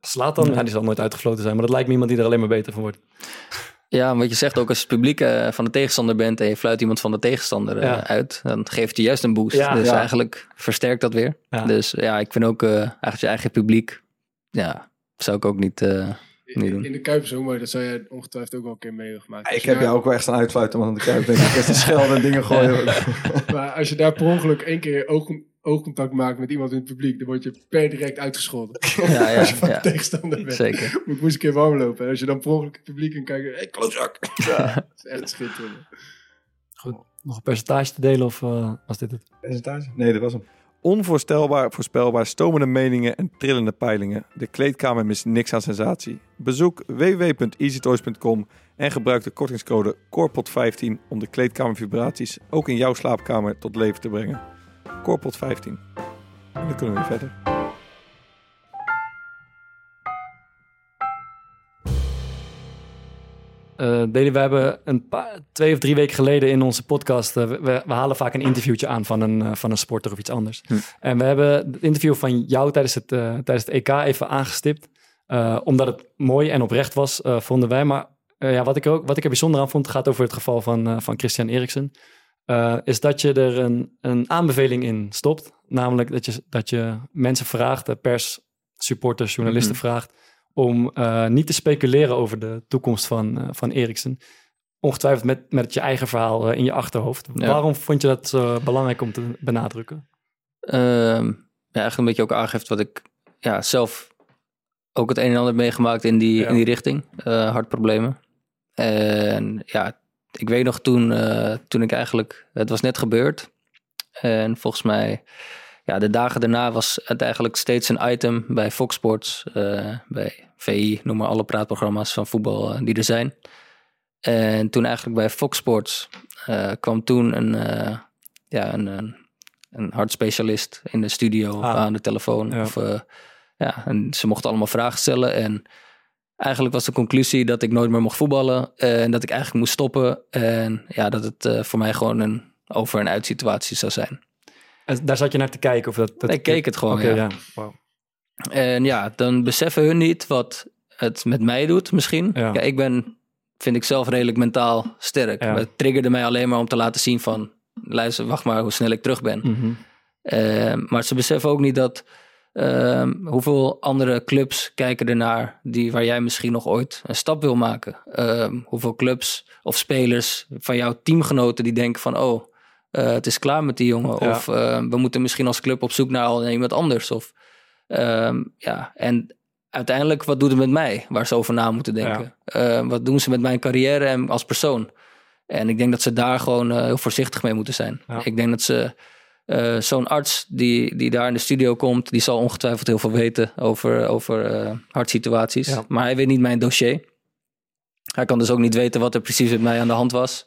Slaat dan, ja, die zal nooit uitgefloten zijn, maar dat lijkt me iemand die er alleen maar beter van wordt. Ja, wat je zegt ook als je het publiek eh, van de tegenstander bent en je fluit iemand van de tegenstander Ja. uit, dan geeft hij juist een boost. Ja. dus Ja. eigenlijk versterkt dat weer. Ja. Dus ja, ik vind ook eh, eigenlijk je eigen publiek, ja, zou ik ook niet, eh, niet doen. In de Kuip is ook mooi, dat zou jij ongetwijfeld ook wel een keer mee hebben gemaakt. Ik heb daar- jou ook wel echt staan uitfluiten, man. aan de Kuip denk ik. Echt de schelden en dingen gooien. Maar als je daar per ongeluk één keer oog, oogcontact maakt met iemand in het publiek, dan word je per direct uitgescholden. Ja, ja, als je van ja. de tegenstander bent. Zeker. Ik moest een keer warm lopen. En als je dan per ongeluk het publiek in kijkt, hé, hey, klootzak. Ja, dat is echt schitterend. Goed. Nog een percentage te delen of eh, was dit het? Percentage? Nee, dat was hem. Onvoorstelbaar, voorspelbaar, stomende meningen en trillende peilingen. De kleedkamer mist niks aan sensatie. Bezoek www.easytoys.com en gebruik de kortingscode CORPOT15 om de kleedkamervibraties ook in jouw slaapkamer tot leven te brengen. CORPOT15. En dan kunnen we weer verder. Eh we hebben een paar, twee of drie weken geleden in onze podcast... eh, we, we halen vaak een interviewtje aan van een, eh, van een sporter of iets anders. Hm. En we hebben het interview van jou tijdens het, tijdens het EK even aangestipt. omdat het mooi en oprecht was, vonden wij. Maar ja, wat, ik er ook, wat ik er bijzonder aan vond, gaat over het geval van, van Christian Eriksen. is dat je er een, een aanbeveling in stopt. Namelijk dat je, dat je mensen vraagt, pers, supporters, journalisten Mhm. vraagt... om eh, niet te speculeren over de toekomst van, eh, van Eriksen. Ongetwijfeld met, met je eigen verhaal eh, in je achterhoofd. Ja. Waarom vond je dat belangrijk om te benadrukken? Ehm, ja, eigenlijk een beetje ook aangeeft wat ik ja, zelf ook het een en ander meegemaakt in die, Ja. in die richting. hartproblemen. En ja, ik weet nog toen, toen ik eigenlijk, het was net gebeurd. En volgens mij, ja, de dagen daarna was het eigenlijk steeds een item bij Fox Sports, eh, bij VI, noem maar alle praatprogramma's van voetbal eh, die er zijn. En toen eigenlijk bij Fox Sports eh, kwam toen een, ja, een, een, een hartspecialist in de studio Ah. aan de telefoon. Ja. Of, ja, en ze mochten allemaal vragen stellen. En eigenlijk was de conclusie dat ik nooit meer mocht voetballen. En dat ik eigenlijk moest stoppen. En ja, dat het voor mij gewoon een over- en uit situatie zou zijn. En daar zat je naar te kijken? Of dat, dat Ik keek het gewoon, ja. En ja, dan beseffen hun niet wat het met mij doet misschien. Ja. Ja. ik ben, vind ik zelf redelijk mentaal sterk. Ja. Het triggerde mij alleen maar om te laten zien van... luister, wacht maar hoe snel ik terug ben. Mhm. Eh, maar ze beseffen ook niet dat... ehm, hoeveel andere clubs kijken ernaar die, waar jij misschien nog ooit een stap wil maken. Ehm, hoeveel clubs of spelers van jouw teamgenoten die denken van... oh, eh, het is klaar met die jongen. Ja. Of eh, we moeten misschien als club op zoek naar al iemand anders. Of, ehm, ja, en uiteindelijk, wat doet het met mij? Waar ze over na moeten denken. Eh, wat doen ze met mijn carrière en als persoon? En ik denk dat ze daar gewoon heel voorzichtig mee moeten zijn. Ja. Ik denk dat ze... Zo'n arts die, die daar in de studio komt... die zal ongetwijfeld heel veel weten over, over hartsituaties. Maar hij weet niet mijn dossier. Hij kan dus ook niet weten wat er precies met mij aan de hand was.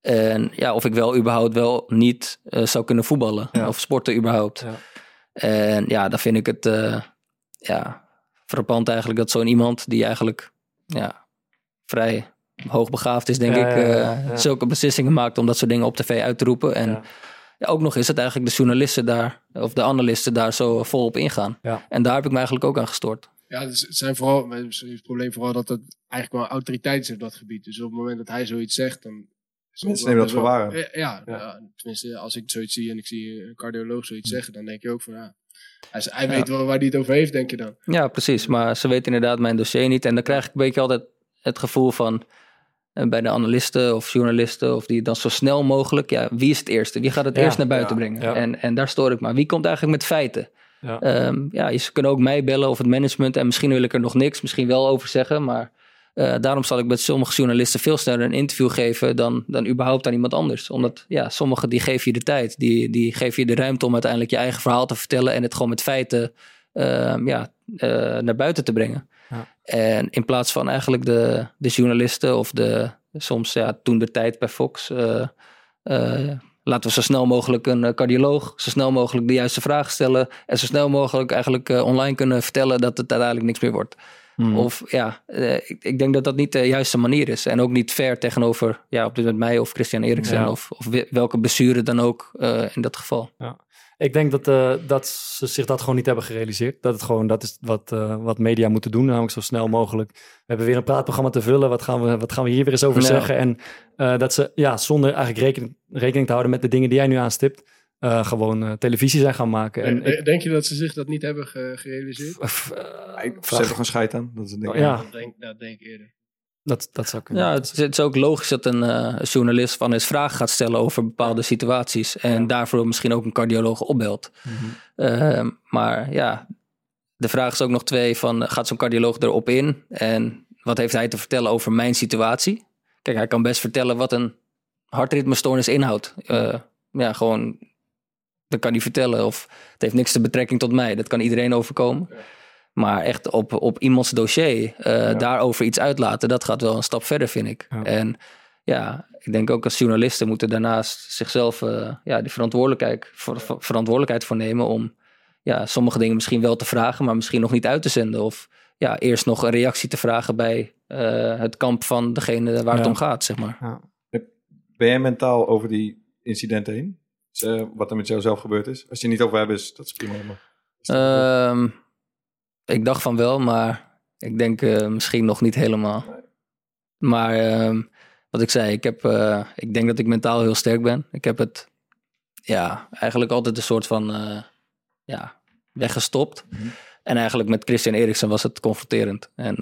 En ja, of ik wel überhaupt wel niet eh, zou kunnen voetballen. Ja. Of sporten überhaupt. Ja. En ja, dan vind ik het eh, ja, frappant eigenlijk dat zo'n iemand die eigenlijk ja, vrij hoogbegaafd is, denk Ja, ik, ja, ja, eh, ja. zulke beslissingen maakt om dat soort dingen op tv uit te roepen. En Ja. ja, ook nog is het eigenlijk de journalisten daar, of de analisten daar zo vol op ingaan. Ja. En daar heb ik me eigenlijk ook aan gestoord. Ja, het zijn vooral, het probleem vooral dat het eigenlijk wel autoriteit is op dat gebied. Dus op het moment dat hij zoiets zegt, dan... het Mensen nemen dat voor waar. Ja, ja, Ja. tenminste, als ik zoiets zie en ik zie een cardioloog zoiets zeggen, dan denk je ook van, ja, hij, hij Ja. weet wel waar hij het over heeft, denk je dan. Ja, precies. Maar ze weten inderdaad mijn dossier niet. En dan krijg ik een beetje altijd het gevoel van eh, bij de analisten of journalisten, of die dan zo snel mogelijk, ja, wie is het eerste? Wie gaat het Ja, eerst naar buiten ja, brengen? ja. En, en daar stoor ik maar. Wie komt eigenlijk met feiten? Ja. Ehm, ja, ze kunnen ook mij bellen of het management. En misschien wil ik er nog niks, misschien wel over zeggen. Maar eh, daarom zal ik met sommige journalisten veel sneller een interview geven dan, dan überhaupt aan iemand anders. Omdat ja, sommigen die geven je de tijd. Die, die geven je de ruimte om uiteindelijk je eigen verhaal te vertellen. En het gewoon met feiten ehm, ja, eh, naar buiten te brengen. Ja. En in plaats van eigenlijk de, de journalisten of de soms ja, toen de tijd bij Fox. eh, laten we zo snel mogelijk een cardioloog, zo snel mogelijk de juiste vragen stellen. En zo snel mogelijk eigenlijk online kunnen vertellen dat het uiteindelijk niks meer wordt. Mhm. Of ja, eh, ik, ik denk dat dat niet de juiste manier is. En ook niet fair tegenover ja, op dit moment mij of Christian Eriksen. Ja. Of, of we- welke blessure dan ook eh, in dat geval. Ik denk dat, eh, dat ze zich dat gewoon niet hebben gerealiseerd. Dat het gewoon, dat is wat, wat media moeten doen, namelijk zo snel mogelijk. We hebben weer een praatprogramma te vullen, wat gaan we, wat gaan we hier weer eens over Ja. zeggen? En dat ze, ja, zonder eigenlijk rekening, rekening te houden met de dingen die jij nu aanstipt, eh, gewoon eh, televisie zijn gaan maken. En Eh, ik, Denk je dat ze zich dat niet hebben ge- gerealiseerd? F- Ik vraag- zet er gewoon scheid aan. Dat is het ding. Ja. Dat denk, dat denk ik eerder. dat, dat zou kunnen. Ja, het, is- het is ook logisch dat een eh, journalist van eens vragen gaat stellen over bepaalde situaties. En daarvoor misschien ook een cardioloog opbelt. Ehm, maar ja, de vraag is ook nog twee van, gaat zo'n cardioloog erop in? En wat heeft hij te vertellen over mijn situatie? Kijk, hij kan best vertellen wat een hartritmestoornis inhoudt. Eh, ja, gewoon, dat kan hij vertellen. Of het heeft niks te betrekking tot mij. Dat kan iedereen overkomen. Maar echt op, op iemands dossier eh, daarover iets uitlaten, dat gaat wel een stap verder, vind ik. Ja. En ja, ik denk ook als journalisten moeten daarnaast zichzelf eh, ja, die verantwoordelijkheid, voor, verantwoordelijkheid voor nemen om ja, sommige dingen misschien wel te vragen, maar misschien nog niet uit te zenden. Of ja, eerst nog een reactie te vragen bij eh, het kamp van degene waar het om gaat, zeg maar. Ben jij mentaal over die incidenten heen? Eh, wat er met jou zelf gebeurd is? Als je het niet over hebt, is dat is prima. Maar... Ehm, ik dacht van wel, maar ik denk eh, misschien nog niet helemaal. Maar ehm, wat ik zei, ik, heb, eh, ik denk dat ik mentaal heel sterk ben. Ik heb het ja, eigenlijk altijd een soort van ja, weggestopt. En eigenlijk met Christian Eriksen was het confronterend. En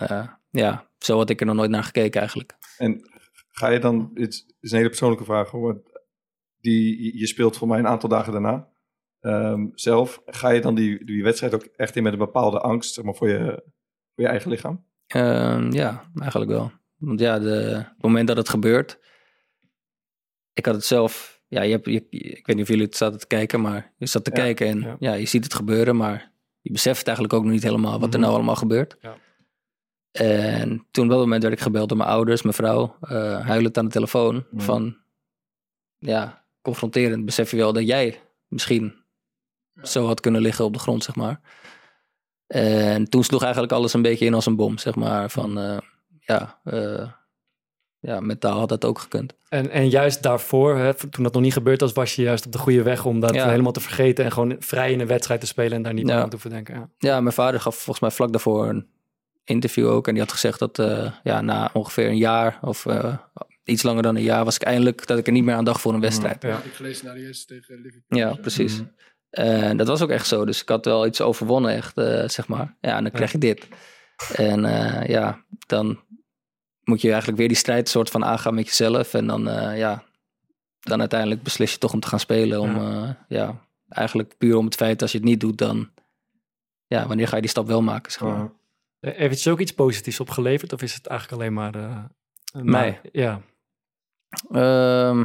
ja, zo had ik er nog nooit naar gekeken eigenlijk. En ga je dan, het is een hele persoonlijke vraag hoor, die, je speelt voor mij een aantal dagen daarna ehm, zelf. Ga je dan die, die wedstrijd ook echt in met een bepaalde angst zeg maar, voor, je, voor je eigen lichaam? Ehm, ja, eigenlijk wel. Want ja, de, het moment dat het gebeurt. Ik had het zelf. Ja, je hebt, je, ik weet niet of jullie het zaten te kijken, maar je zat te Ja, kijken en ja. ja. je ziet het gebeuren, maar je beseft eigenlijk ook nog niet helemaal wat er Mhm. nou allemaal gebeurt. Ja. En toen op dat moment werd ik gebeld door mijn ouders, mijn vrouw, eh huilend aan de telefoon. Mhm. Van ja, confronterend. Besef je wel dat jij misschien zo had kunnen liggen op de grond, zeg maar. En toen sloeg eigenlijk alles een beetje in als een bom, zeg maar. Van ja, eh, ja, mentaal had dat ook gekund. En, en juist daarvoor, hè, toen dat nog niet gebeurd was, was je juist op de goede weg om dat Ja. helemaal te vergeten en gewoon vrij in een wedstrijd te spelen en daar niet meer Ja. aan te hoeven denken. Ja. Ja, mijn vader gaf volgens mij vlak daarvoor een interview ook. En die had gezegd dat eh, ja, na ongeveer een jaar of iets langer dan een jaar was ik eindelijk dat ik er niet meer aan dacht voor een wedstrijd. Ja. Ik gelezen naar de eerste tegen Liverpool. Ja, precies. En dat was ook echt zo. Dus ik had wel iets overwonnen, echt, eh, zeg maar. Ja, en dan krijg je dit. En eh, ja, dan moet je eigenlijk weer die strijd soort van aangaan met jezelf. En dan, eh, ja, dan uiteindelijk beslis je toch om te gaan spelen. Om, ja. ja, eigenlijk puur om het feit als je het niet doet, dan... Ja, wanneer ga je die stap wel maken, zeg maar. Heeft het ook iets positiefs opgeleverd of is het eigenlijk alleen maar... eh, Mij? ja. Ehm,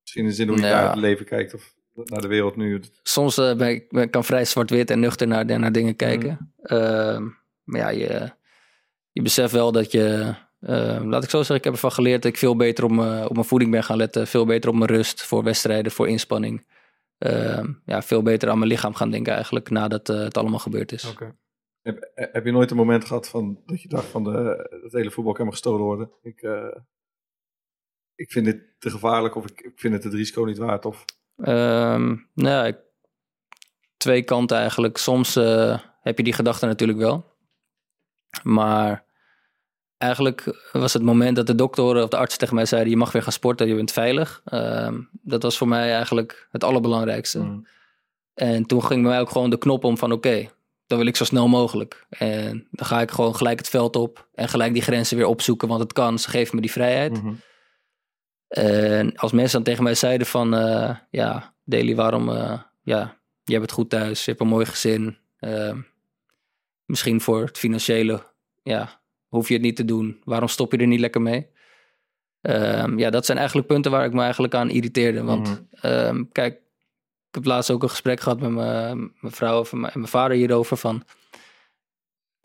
Misschien in de zin hoe je Ja. naar het leven kijkt of naar de wereld nu. soms eh, ben ik, ben kan vrij zwart-wit en nuchter naar, naar dingen kijken. Ehm, maar ja, je, je beseft wel dat je... eh, laat ik zo zeggen, ik heb ervan geleerd dat ik veel beter op mijn, op mijn voeding ben gaan letten. Veel beter op mijn rust voor wedstrijden, voor inspanning. Ja, veel beter aan mijn lichaam gaan denken eigenlijk nadat eh, het allemaal gebeurd is. Heb, heb je nooit een moment gehad van, dat je dacht van de, het hele voetbal kan me gestolen worden? Ik, eh, ik vind dit te gevaarlijk of ik, ik vind het het risico niet waard. Of, Ehm, nou ja, ik- twee kanten eigenlijk. Soms eh, heb je die gedachte natuurlijk wel. Maar eigenlijk was het moment dat de dokter of de arts tegen mij zeiden... je mag weer gaan sporten, je bent veilig. Ehm, dat was voor mij eigenlijk het allerbelangrijkste. En toen ging bij mij ook gewoon de knop om van oké, dan wil ik zo snel mogelijk. En dan ga ik gewoon gelijk het veld op en gelijk die grenzen weer opzoeken, want het kan, ze geven me die vrijheid. En als mensen dan tegen mij zeiden van, eh, ja, Daily, waarom, eh, ja, je hebt het goed thuis, je hebt een mooi gezin. eh, misschien voor het financiële, ja, hoef je het niet te doen. Waarom stop je er niet lekker mee? Ehm, ja, dat zijn eigenlijk punten waar ik me eigenlijk aan irriteerde. Want ehm, kijk, ik heb laatst ook een gesprek gehad met mijn, mijn vrouw en mijn vader hierover van...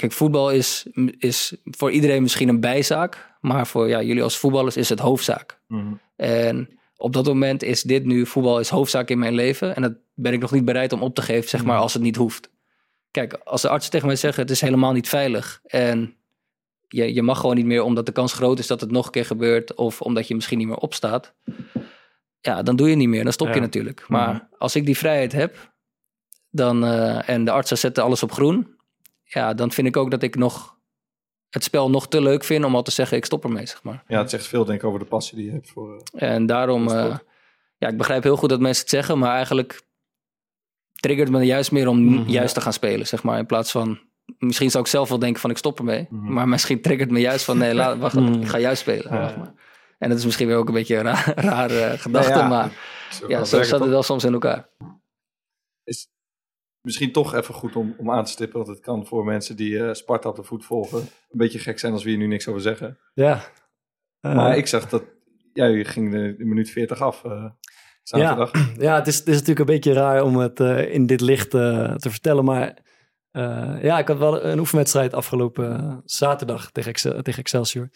Kijk, voetbal is, is voor iedereen misschien een bijzaak. Maar voor ja, jullie als voetballers is het hoofdzaak. En op dat moment is dit nu, voetbal is hoofdzaak in mijn leven. En dat ben ik nog niet bereid om op te geven, zeg maar, als het niet hoeft. Kijk, als de artsen tegen mij zeggen, het is helemaal niet veilig. En je, je mag gewoon niet meer, omdat de kans groot is dat het nog een keer gebeurt. Of omdat je misschien niet meer opstaat. ja, dan doe je niet meer. Dan stop je Ja. natuurlijk. Maar Mhm. als ik die vrijheid heb, dan, eh, en de artsen zetten alles op groen, ja, dan vind ik ook dat ik nog het spel nog te leuk vind om al te zeggen, ik stop ermee, zeg maar. Ja, het zegt veel denk ik over de passie die je hebt voor... eh, En daarom, is eh, ja, ik begrijp heel goed dat mensen het zeggen, maar eigenlijk triggert me juist meer om Mhm. juist te gaan spelen, zeg maar. In plaats van, misschien zou ik zelf wel denken van ik stop ermee, Mhm. maar misschien triggert me juist van nee, laat, wacht, Mhm. ik ga juist spelen. Ja. maar. En dat is misschien weer ook een beetje een raar, gedachte, Nou ja, maar zo ja, zo zat het wel soms in elkaar. Misschien toch even goed om, om aan te stippen, want het kan voor mensen die eh, Sparta op de voet volgen een beetje gek zijn als we hier nu niks over zeggen. Ja. Maar ik zag dat jij ging de, de minuut 40 af eh, zaterdag. Ja, het is, het is natuurlijk een beetje raar om het eh, in dit licht te vertellen. Maar ja, ik had wel een oefenwedstrijd afgelopen zaterdag tegen, Excel- tegen Excelsior.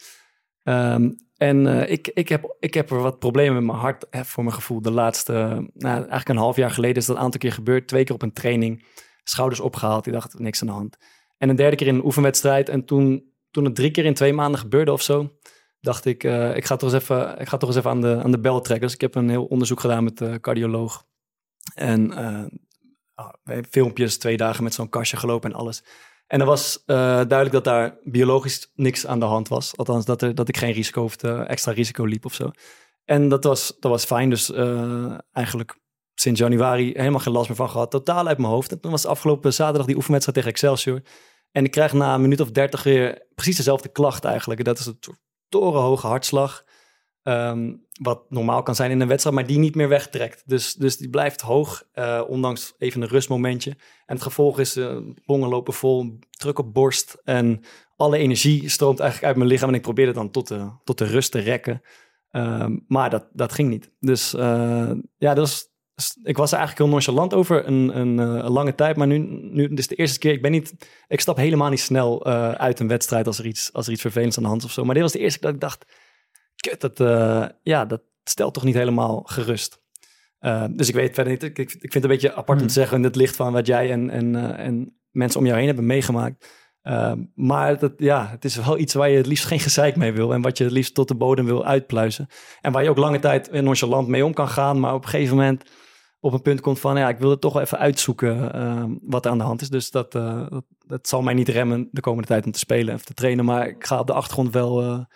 Ehm, en eh, ik, ik, heb, ik heb er wat problemen met mijn hart, hè, voor mijn gevoel. De laatste, nou, eigenlijk een half jaar geleden is dat een aantal keer gebeurd. Twee keer op een training, schouders opgehaald. Ik dacht, niks aan de hand. En een derde keer in een oefenwedstrijd. En toen, toen het drie keer in twee maanden gebeurde of zo, dacht ik, eh, ik, ga toch eens even, ik ga toch eens even aan de, aan de bel trekken. Dus ik heb een heel onderzoek gedaan met de cardioloog. En hebben filmpjes, twee dagen met zo'n kastje gelopen en alles. En er was eh, duidelijk dat daar biologisch niks aan de hand was. Althans, dat, er, dat ik geen risico hoefde, extra risico liep of zo. En dat was, dat was fijn. Dus eh, eigenlijk sinds januari helemaal geen last meer van gehad. Totaal uit mijn hoofd. En toen was afgelopen zaterdag die oefenwedstrijd tegen Excelsior. En ik krijg na een minuut of dertig weer precies dezelfde klacht eigenlijk. Dat is een torenhoge hartslag. Ehm, wat normaal kan zijn in een wedstrijd, maar die niet meer wegtrekt. Dus, dus die blijft hoog, eh, ondanks even een rustmomentje. En het gevolg is, eh longen lopen vol, druk op borst. En alle energie stroomt eigenlijk uit mijn lichaam. En ik probeerde dan tot de, tot de rust te rekken. Ehm, maar dat, dat ging niet. Dus eh, ja, dat was, ik was eigenlijk heel nonchalant over een, een, lange tijd. Maar nu, nu dit is de eerste keer. Ik ben niet, ik stap helemaal niet snel uit een wedstrijd als er, iets, als er iets vervelends aan de hand is of zo. Maar dit was de eerste keer dat ik dacht, kut, dat, eh, ja, dat stelt toch niet helemaal gerust. Eh, dus ik weet verder niet. Ik, ik vind het een beetje apart om te zeggen in het licht van wat jij en, en, eh, en mensen om jou heen hebben meegemaakt. Maar dat, ja, het is wel iets waar je het liefst geen gezeik mee wil. En wat je het liefst tot de bodem wil uitpluizen. En waar je ook lange tijd nonchalant mee om kan gaan. Maar op een gegeven moment op een punt komt van... ja, ik wil het toch wel even uitzoeken wat er aan de hand is. Dus dat, dat, dat zal mij niet remmen de komende tijd om te spelen of te trainen. Maar ik ga op de achtergrond wel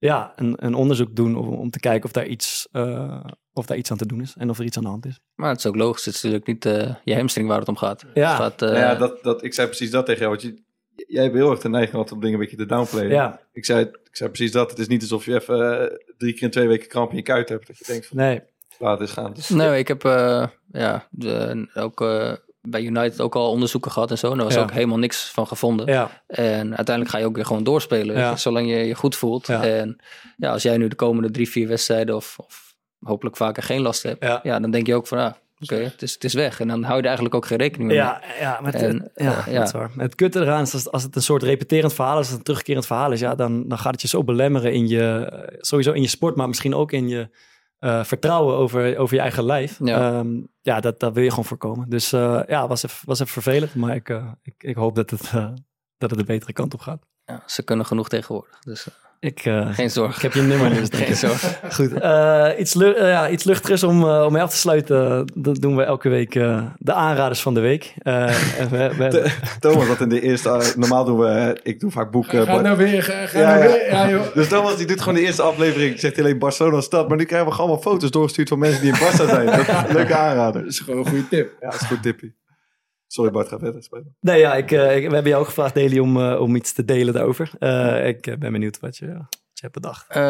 ja, een, een onderzoek doen... om, om te kijken of daar, iets, eh, of daar iets aan te doen is. En of er iets aan de hand is. Maar het is ook logisch, het is natuurlijk niet eh, je hamstring waar het om gaat. Ja. Gaat, eh, Nou ja, dat, dat, ik zei precies dat tegen jou. Want je, jij hebt heel erg de neiging altijd om dingen een beetje te downplayen. Ja. Ik, zei, ik zei precies dat. Het is niet alsof je even drie keer in twee weken kramp in je kuit hebt. Dat je denkt van, Nee. laat het eens gaan. Dus, Nee, ik heb eh, ja, de, ook eh, bij United ook al onderzoeken gehad en zo. En daar was Ja. ook helemaal niks van gevonden. Ja. En uiteindelijk ga je ook weer gewoon doorspelen, Ja. zolang je je goed voelt. Ja. En ja, als jij nu de komende drie, vier wedstrijden of, of hopelijk vaker geen last hebt, Ja. ja. dan denk je ook van, ah, oké, het, is, het is weg. En dan hou je er eigenlijk ook geen rekening mee. Ja, ja, maar het, En, het- ja, eh, dat waar. Het kutte eraan is als, als het een soort repeterend verhaal is, als het een terugkerend verhaal is, ja, dan, dan gaat het je zo belemmeren in je, eh, sowieso in je sport, maar misschien ook in je eh, vertrouwen over, over je eigen lijf. Ja. Ehm, ja dat, dat wil je gewoon voorkomen. Dus eh, ja, was even, was even vervelend, maar ik, eh, ik, ik hoop dat het, dat het de betere kant op gaat. Ja, ze kunnen genoeg tegenwoordig, dus Ik, eh, geen zorgen. ik heb je nummer dus. Geen ik. zorgen. Goed, eh, iets, lu- eh, ja, iets luchtigers om, om mee af te sluiten. Dat doen we elke week eh, de aanraders van de week. Eh, en we, we, Thomas had in de eerste... normaal doen we... ik doe vaak boeken. Ga nou weer, ga, ga Ja, nou ja. weer. Ja, joh. Dus Thomas die doet gewoon de eerste aflevering. Zegt alleen Barcelona stad. Maar nu krijgen we gewoon allemaal foto's doorgestuurd van mensen die in Barça zijn. Dat een leuke aanrader. Dat is gewoon een goede tip. Ja, dat is goed tippie. Sorry Bart, ga verder spelen. Nee, ja, ik, eh, ik- we hebben jou ook gevraagd, Deli, om, eh, om iets te delen daarover. Eh, ik ben benieuwd wat je, wat je hebt bedacht. Eh,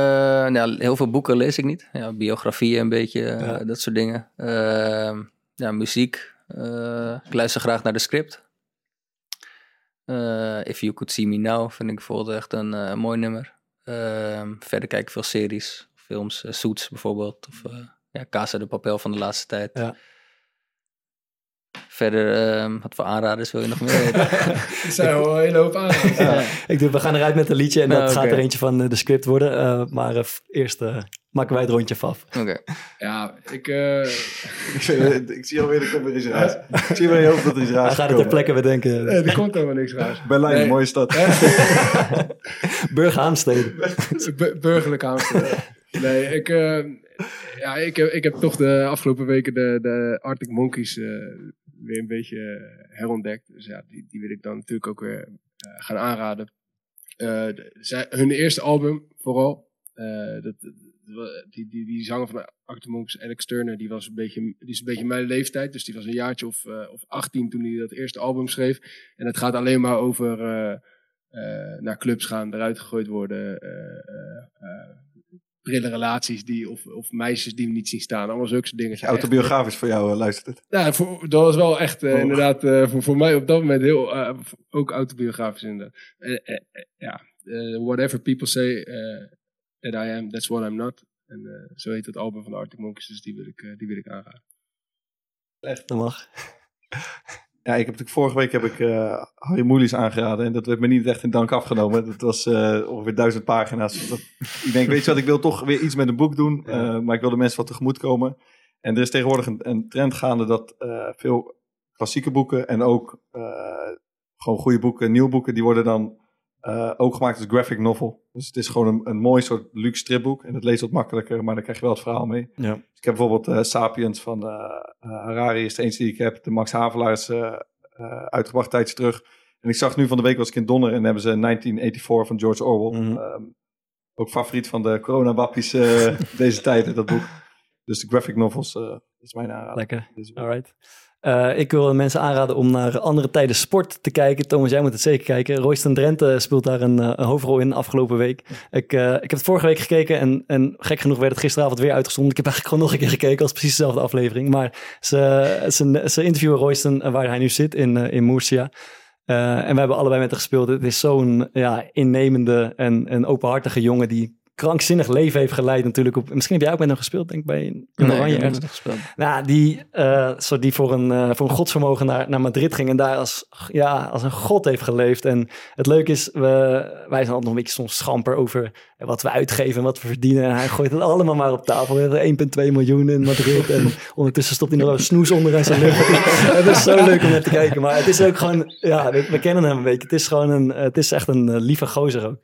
nou, heel veel boeken lees ik niet. Ja, biografieën een beetje, Ja. dat soort dingen. Ehm, ja, muziek. Eh, ik luister graag naar de script. Eh, If You Could See Me Now vind ik bijvoorbeeld echt een mooi nummer. Ehm, verder kijk ik veel series, films. Suits bijvoorbeeld. Of eh, ja, Casa de Papel van de laatste tijd. Ja. Verder, ehm, wat voor aanraders wil je nog meer weten? Dat zijn wel een hele hoop. Ja. Ik doe, we gaan eruit met een liedje en dat Nou, gaat er eentje van eh, de script worden. Eh, maar eh, eerst eh, maken wij het rondje af. Oké. Ja, ik... eh, Ik, ik zie alweer, er komt weer iets raars. Ik zie weer in je hoofd dat er iets raars Hij gaat het ter komt. plekke bedenken. nee, er komt helemaal niks raars. Berlijn, Nee. een mooie stad. Burg Haamstede. Bu- burgerlijk Amsterdam. Nee, ik, Ja, ik heb, ik heb toch de afgelopen weken de, de Arctic Monkeys eh, weer een beetje eh, herontdekt. Dus ja, die, die wil ik dan natuurlijk ook weer eh, gaan aanraden. Eh, zij, hun eerste album vooral. dat, die, die, die zanger van Arctic Monkeys, Alex Turner, die, was een beetje, die is een beetje mijn leeftijd. Dus die was een jaartje of, of 18 toen hij dat eerste album schreef. En het gaat alleen maar over naar clubs gaan, eruit gegooid worden. Prille relaties die, of, of meisjes die we niet zien staan. Allemaal zulke dingen. Autobiografisch voor jou, eh, luistert het. Ja, voor, dat was wel echt eh, Oh. inderdaad eh, voor, voor mij op dat moment heel, ook autobiografisch inderdaad. Ja, whatever people say that I am, that's what I'm not. En zo heet het album van de Arctic Monkeys, dus die wil ik, die wil ik aanraden. Echt? Dat mag. Ja, ik heb natuurlijk vorige week heb ik eh, Harry Moelis aangeraden en dat werd me niet echt in dank afgenomen. Dat was eh, ongeveer duizend pagina's. Dat, ik denk, weet je wat, ik wil toch weer iets met een boek doen, eh, maar ik wil de mensen wat tegemoet komen. En er is tegenwoordig een, een trend gaande dat veel klassieke boeken en ook gewoon goede boeken, nieuwe boeken, die worden dan eh, ook gemaakt als graphic novel. Dus het is gewoon een, een mooi soort luxe stripboek en het leest wat makkelijker, maar dan krijg je wel het verhaal mee. Ja. Dus ik heb bijvoorbeeld eh, Sapiens van eh, Harari is de eentje die ik heb. De Max Havelaar is eh, uitgebracht tijdje terug. En ik zag nu van de week was ik in Donner en hebben ze 1984 van George Orwell. Mhm. Ehm, ook favoriet van de coronawappies deze tijd, dat boek. Dus de graphic novels is mijn aanrader. Lekker. Dus, Alright. Eh, ik wil mensen aanraden om naar andere tijden sport te kijken. Thomas, jij moet het zeker kijken. Royston Drenthe speelt daar een, eh, hoofdrol in afgelopen week. Ik, eh, ik heb het vorige week gekeken en, en gek genoeg werd het gisteravond weer uitgezonden. Ik heb eigenlijk gewoon nog een keer gekeken als precies dezelfde aflevering. Maar ze, ze, interviewen Royston waar hij nu zit in, in Murcia. En we hebben allebei met hem gespeeld. Het is zo'n ja, innemende en, en openhartige jongen die krankzinnig leven heeft geleid natuurlijk. Op, misschien heb jij ook met hem gespeeld, denk ik, bij Jong Nee, Oranje ik ergens. gespeeld. Nou, die, eh, zo die voor, een, eh, voor een godsvermogen naar, naar Madrid ging en daar als, ja, als een god heeft geleefd. En het leuke is, we, wij zijn altijd nog een beetje soms schamper over wat we uitgeven en wat we verdienen. En hij gooit het allemaal maar op tafel. We hebben 1,2 miljoen in Madrid en ondertussen stopt hij nog een snoes onder in zijn lucht. het is zo leuk om naar te kijken. Maar het is ook gewoon, ja, we, we kennen hem een beetje. Het is gewoon een, het is echt een eh, lieve gozer ook.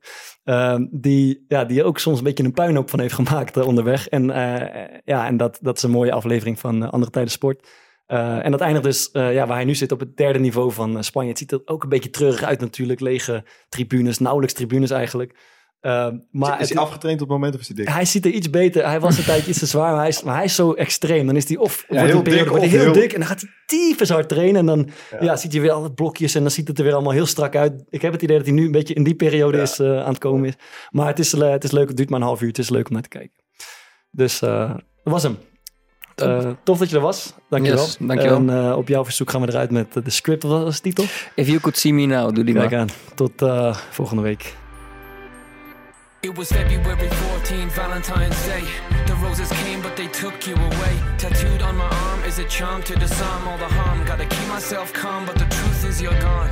Ehm, die, ja, die ook soms een beetje een puinhoop van heeft gemaakt eh, onderweg. En, eh, ja, en dat, dat is een mooie aflevering van Andere Tijden Sport. En dat eindigt dus ja, waar hij nu zit op het derde niveau van Spanje. Het ziet er ook een beetje treurig uit natuurlijk. Lege tribunes, nauwelijks tribunes eigenlijk. Ehm, maar is het- hij afgetraind op het moment of is hij dik? hij ziet er iets beter. Hij was een tijdje iets te zwaar, maar hij, is, maar hij is zo extreem. Dan is hij of wordt heel periode, dik wordt hij of heel, heel- dik en dan gaat hij tyfus hard trainen. En dan ja. ziet hij weer alle blokjes en dan ziet het er weer allemaal heel strak uit. Ik heb het idee dat hij nu een beetje in die periode is, eh, aan het komen is. Maar het is, eh, het is leuk, het duurt maar een half uur. Het is leuk om naar te kijken. Dus eh, dat was hem. Eh, tof dat je er was. Dankjewel. Yes, dankjewel. En eh, op jouw verzoek gaan we eruit met de script. Wat was de titel? If you could see me now, doe die Kijk maar. aan. Tot eh, volgende week. It was February 14th, Valentine's Day. The roses came, but they took you away. Tattooed on my arm is a charm to disarm all the harm. Gotta keep myself calm, but the truth is you're gone.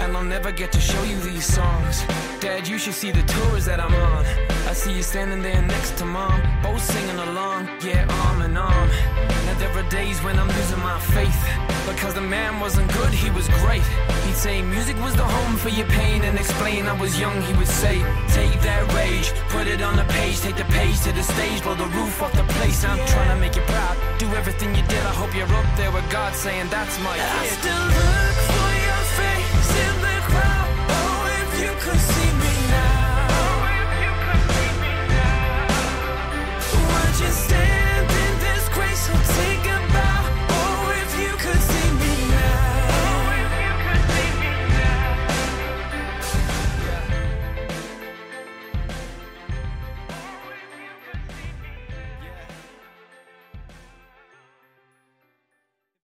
And I'll never get to show you these songs. Dad, you should see the tours that I'm on. I see you standing there next to mom, both singing along, yeah, arm in arm. Now there are days when I'm losing my faith. Because the man wasn't good, he was great. He'd say music was the home for your pain and explain I was young, he would say, take that rage, put it on the page, take the page to the stage, blow the roof off the place. I'm trying to make you proud. Do everything you did, I hope you're up there with God saying that's my kid. I still look for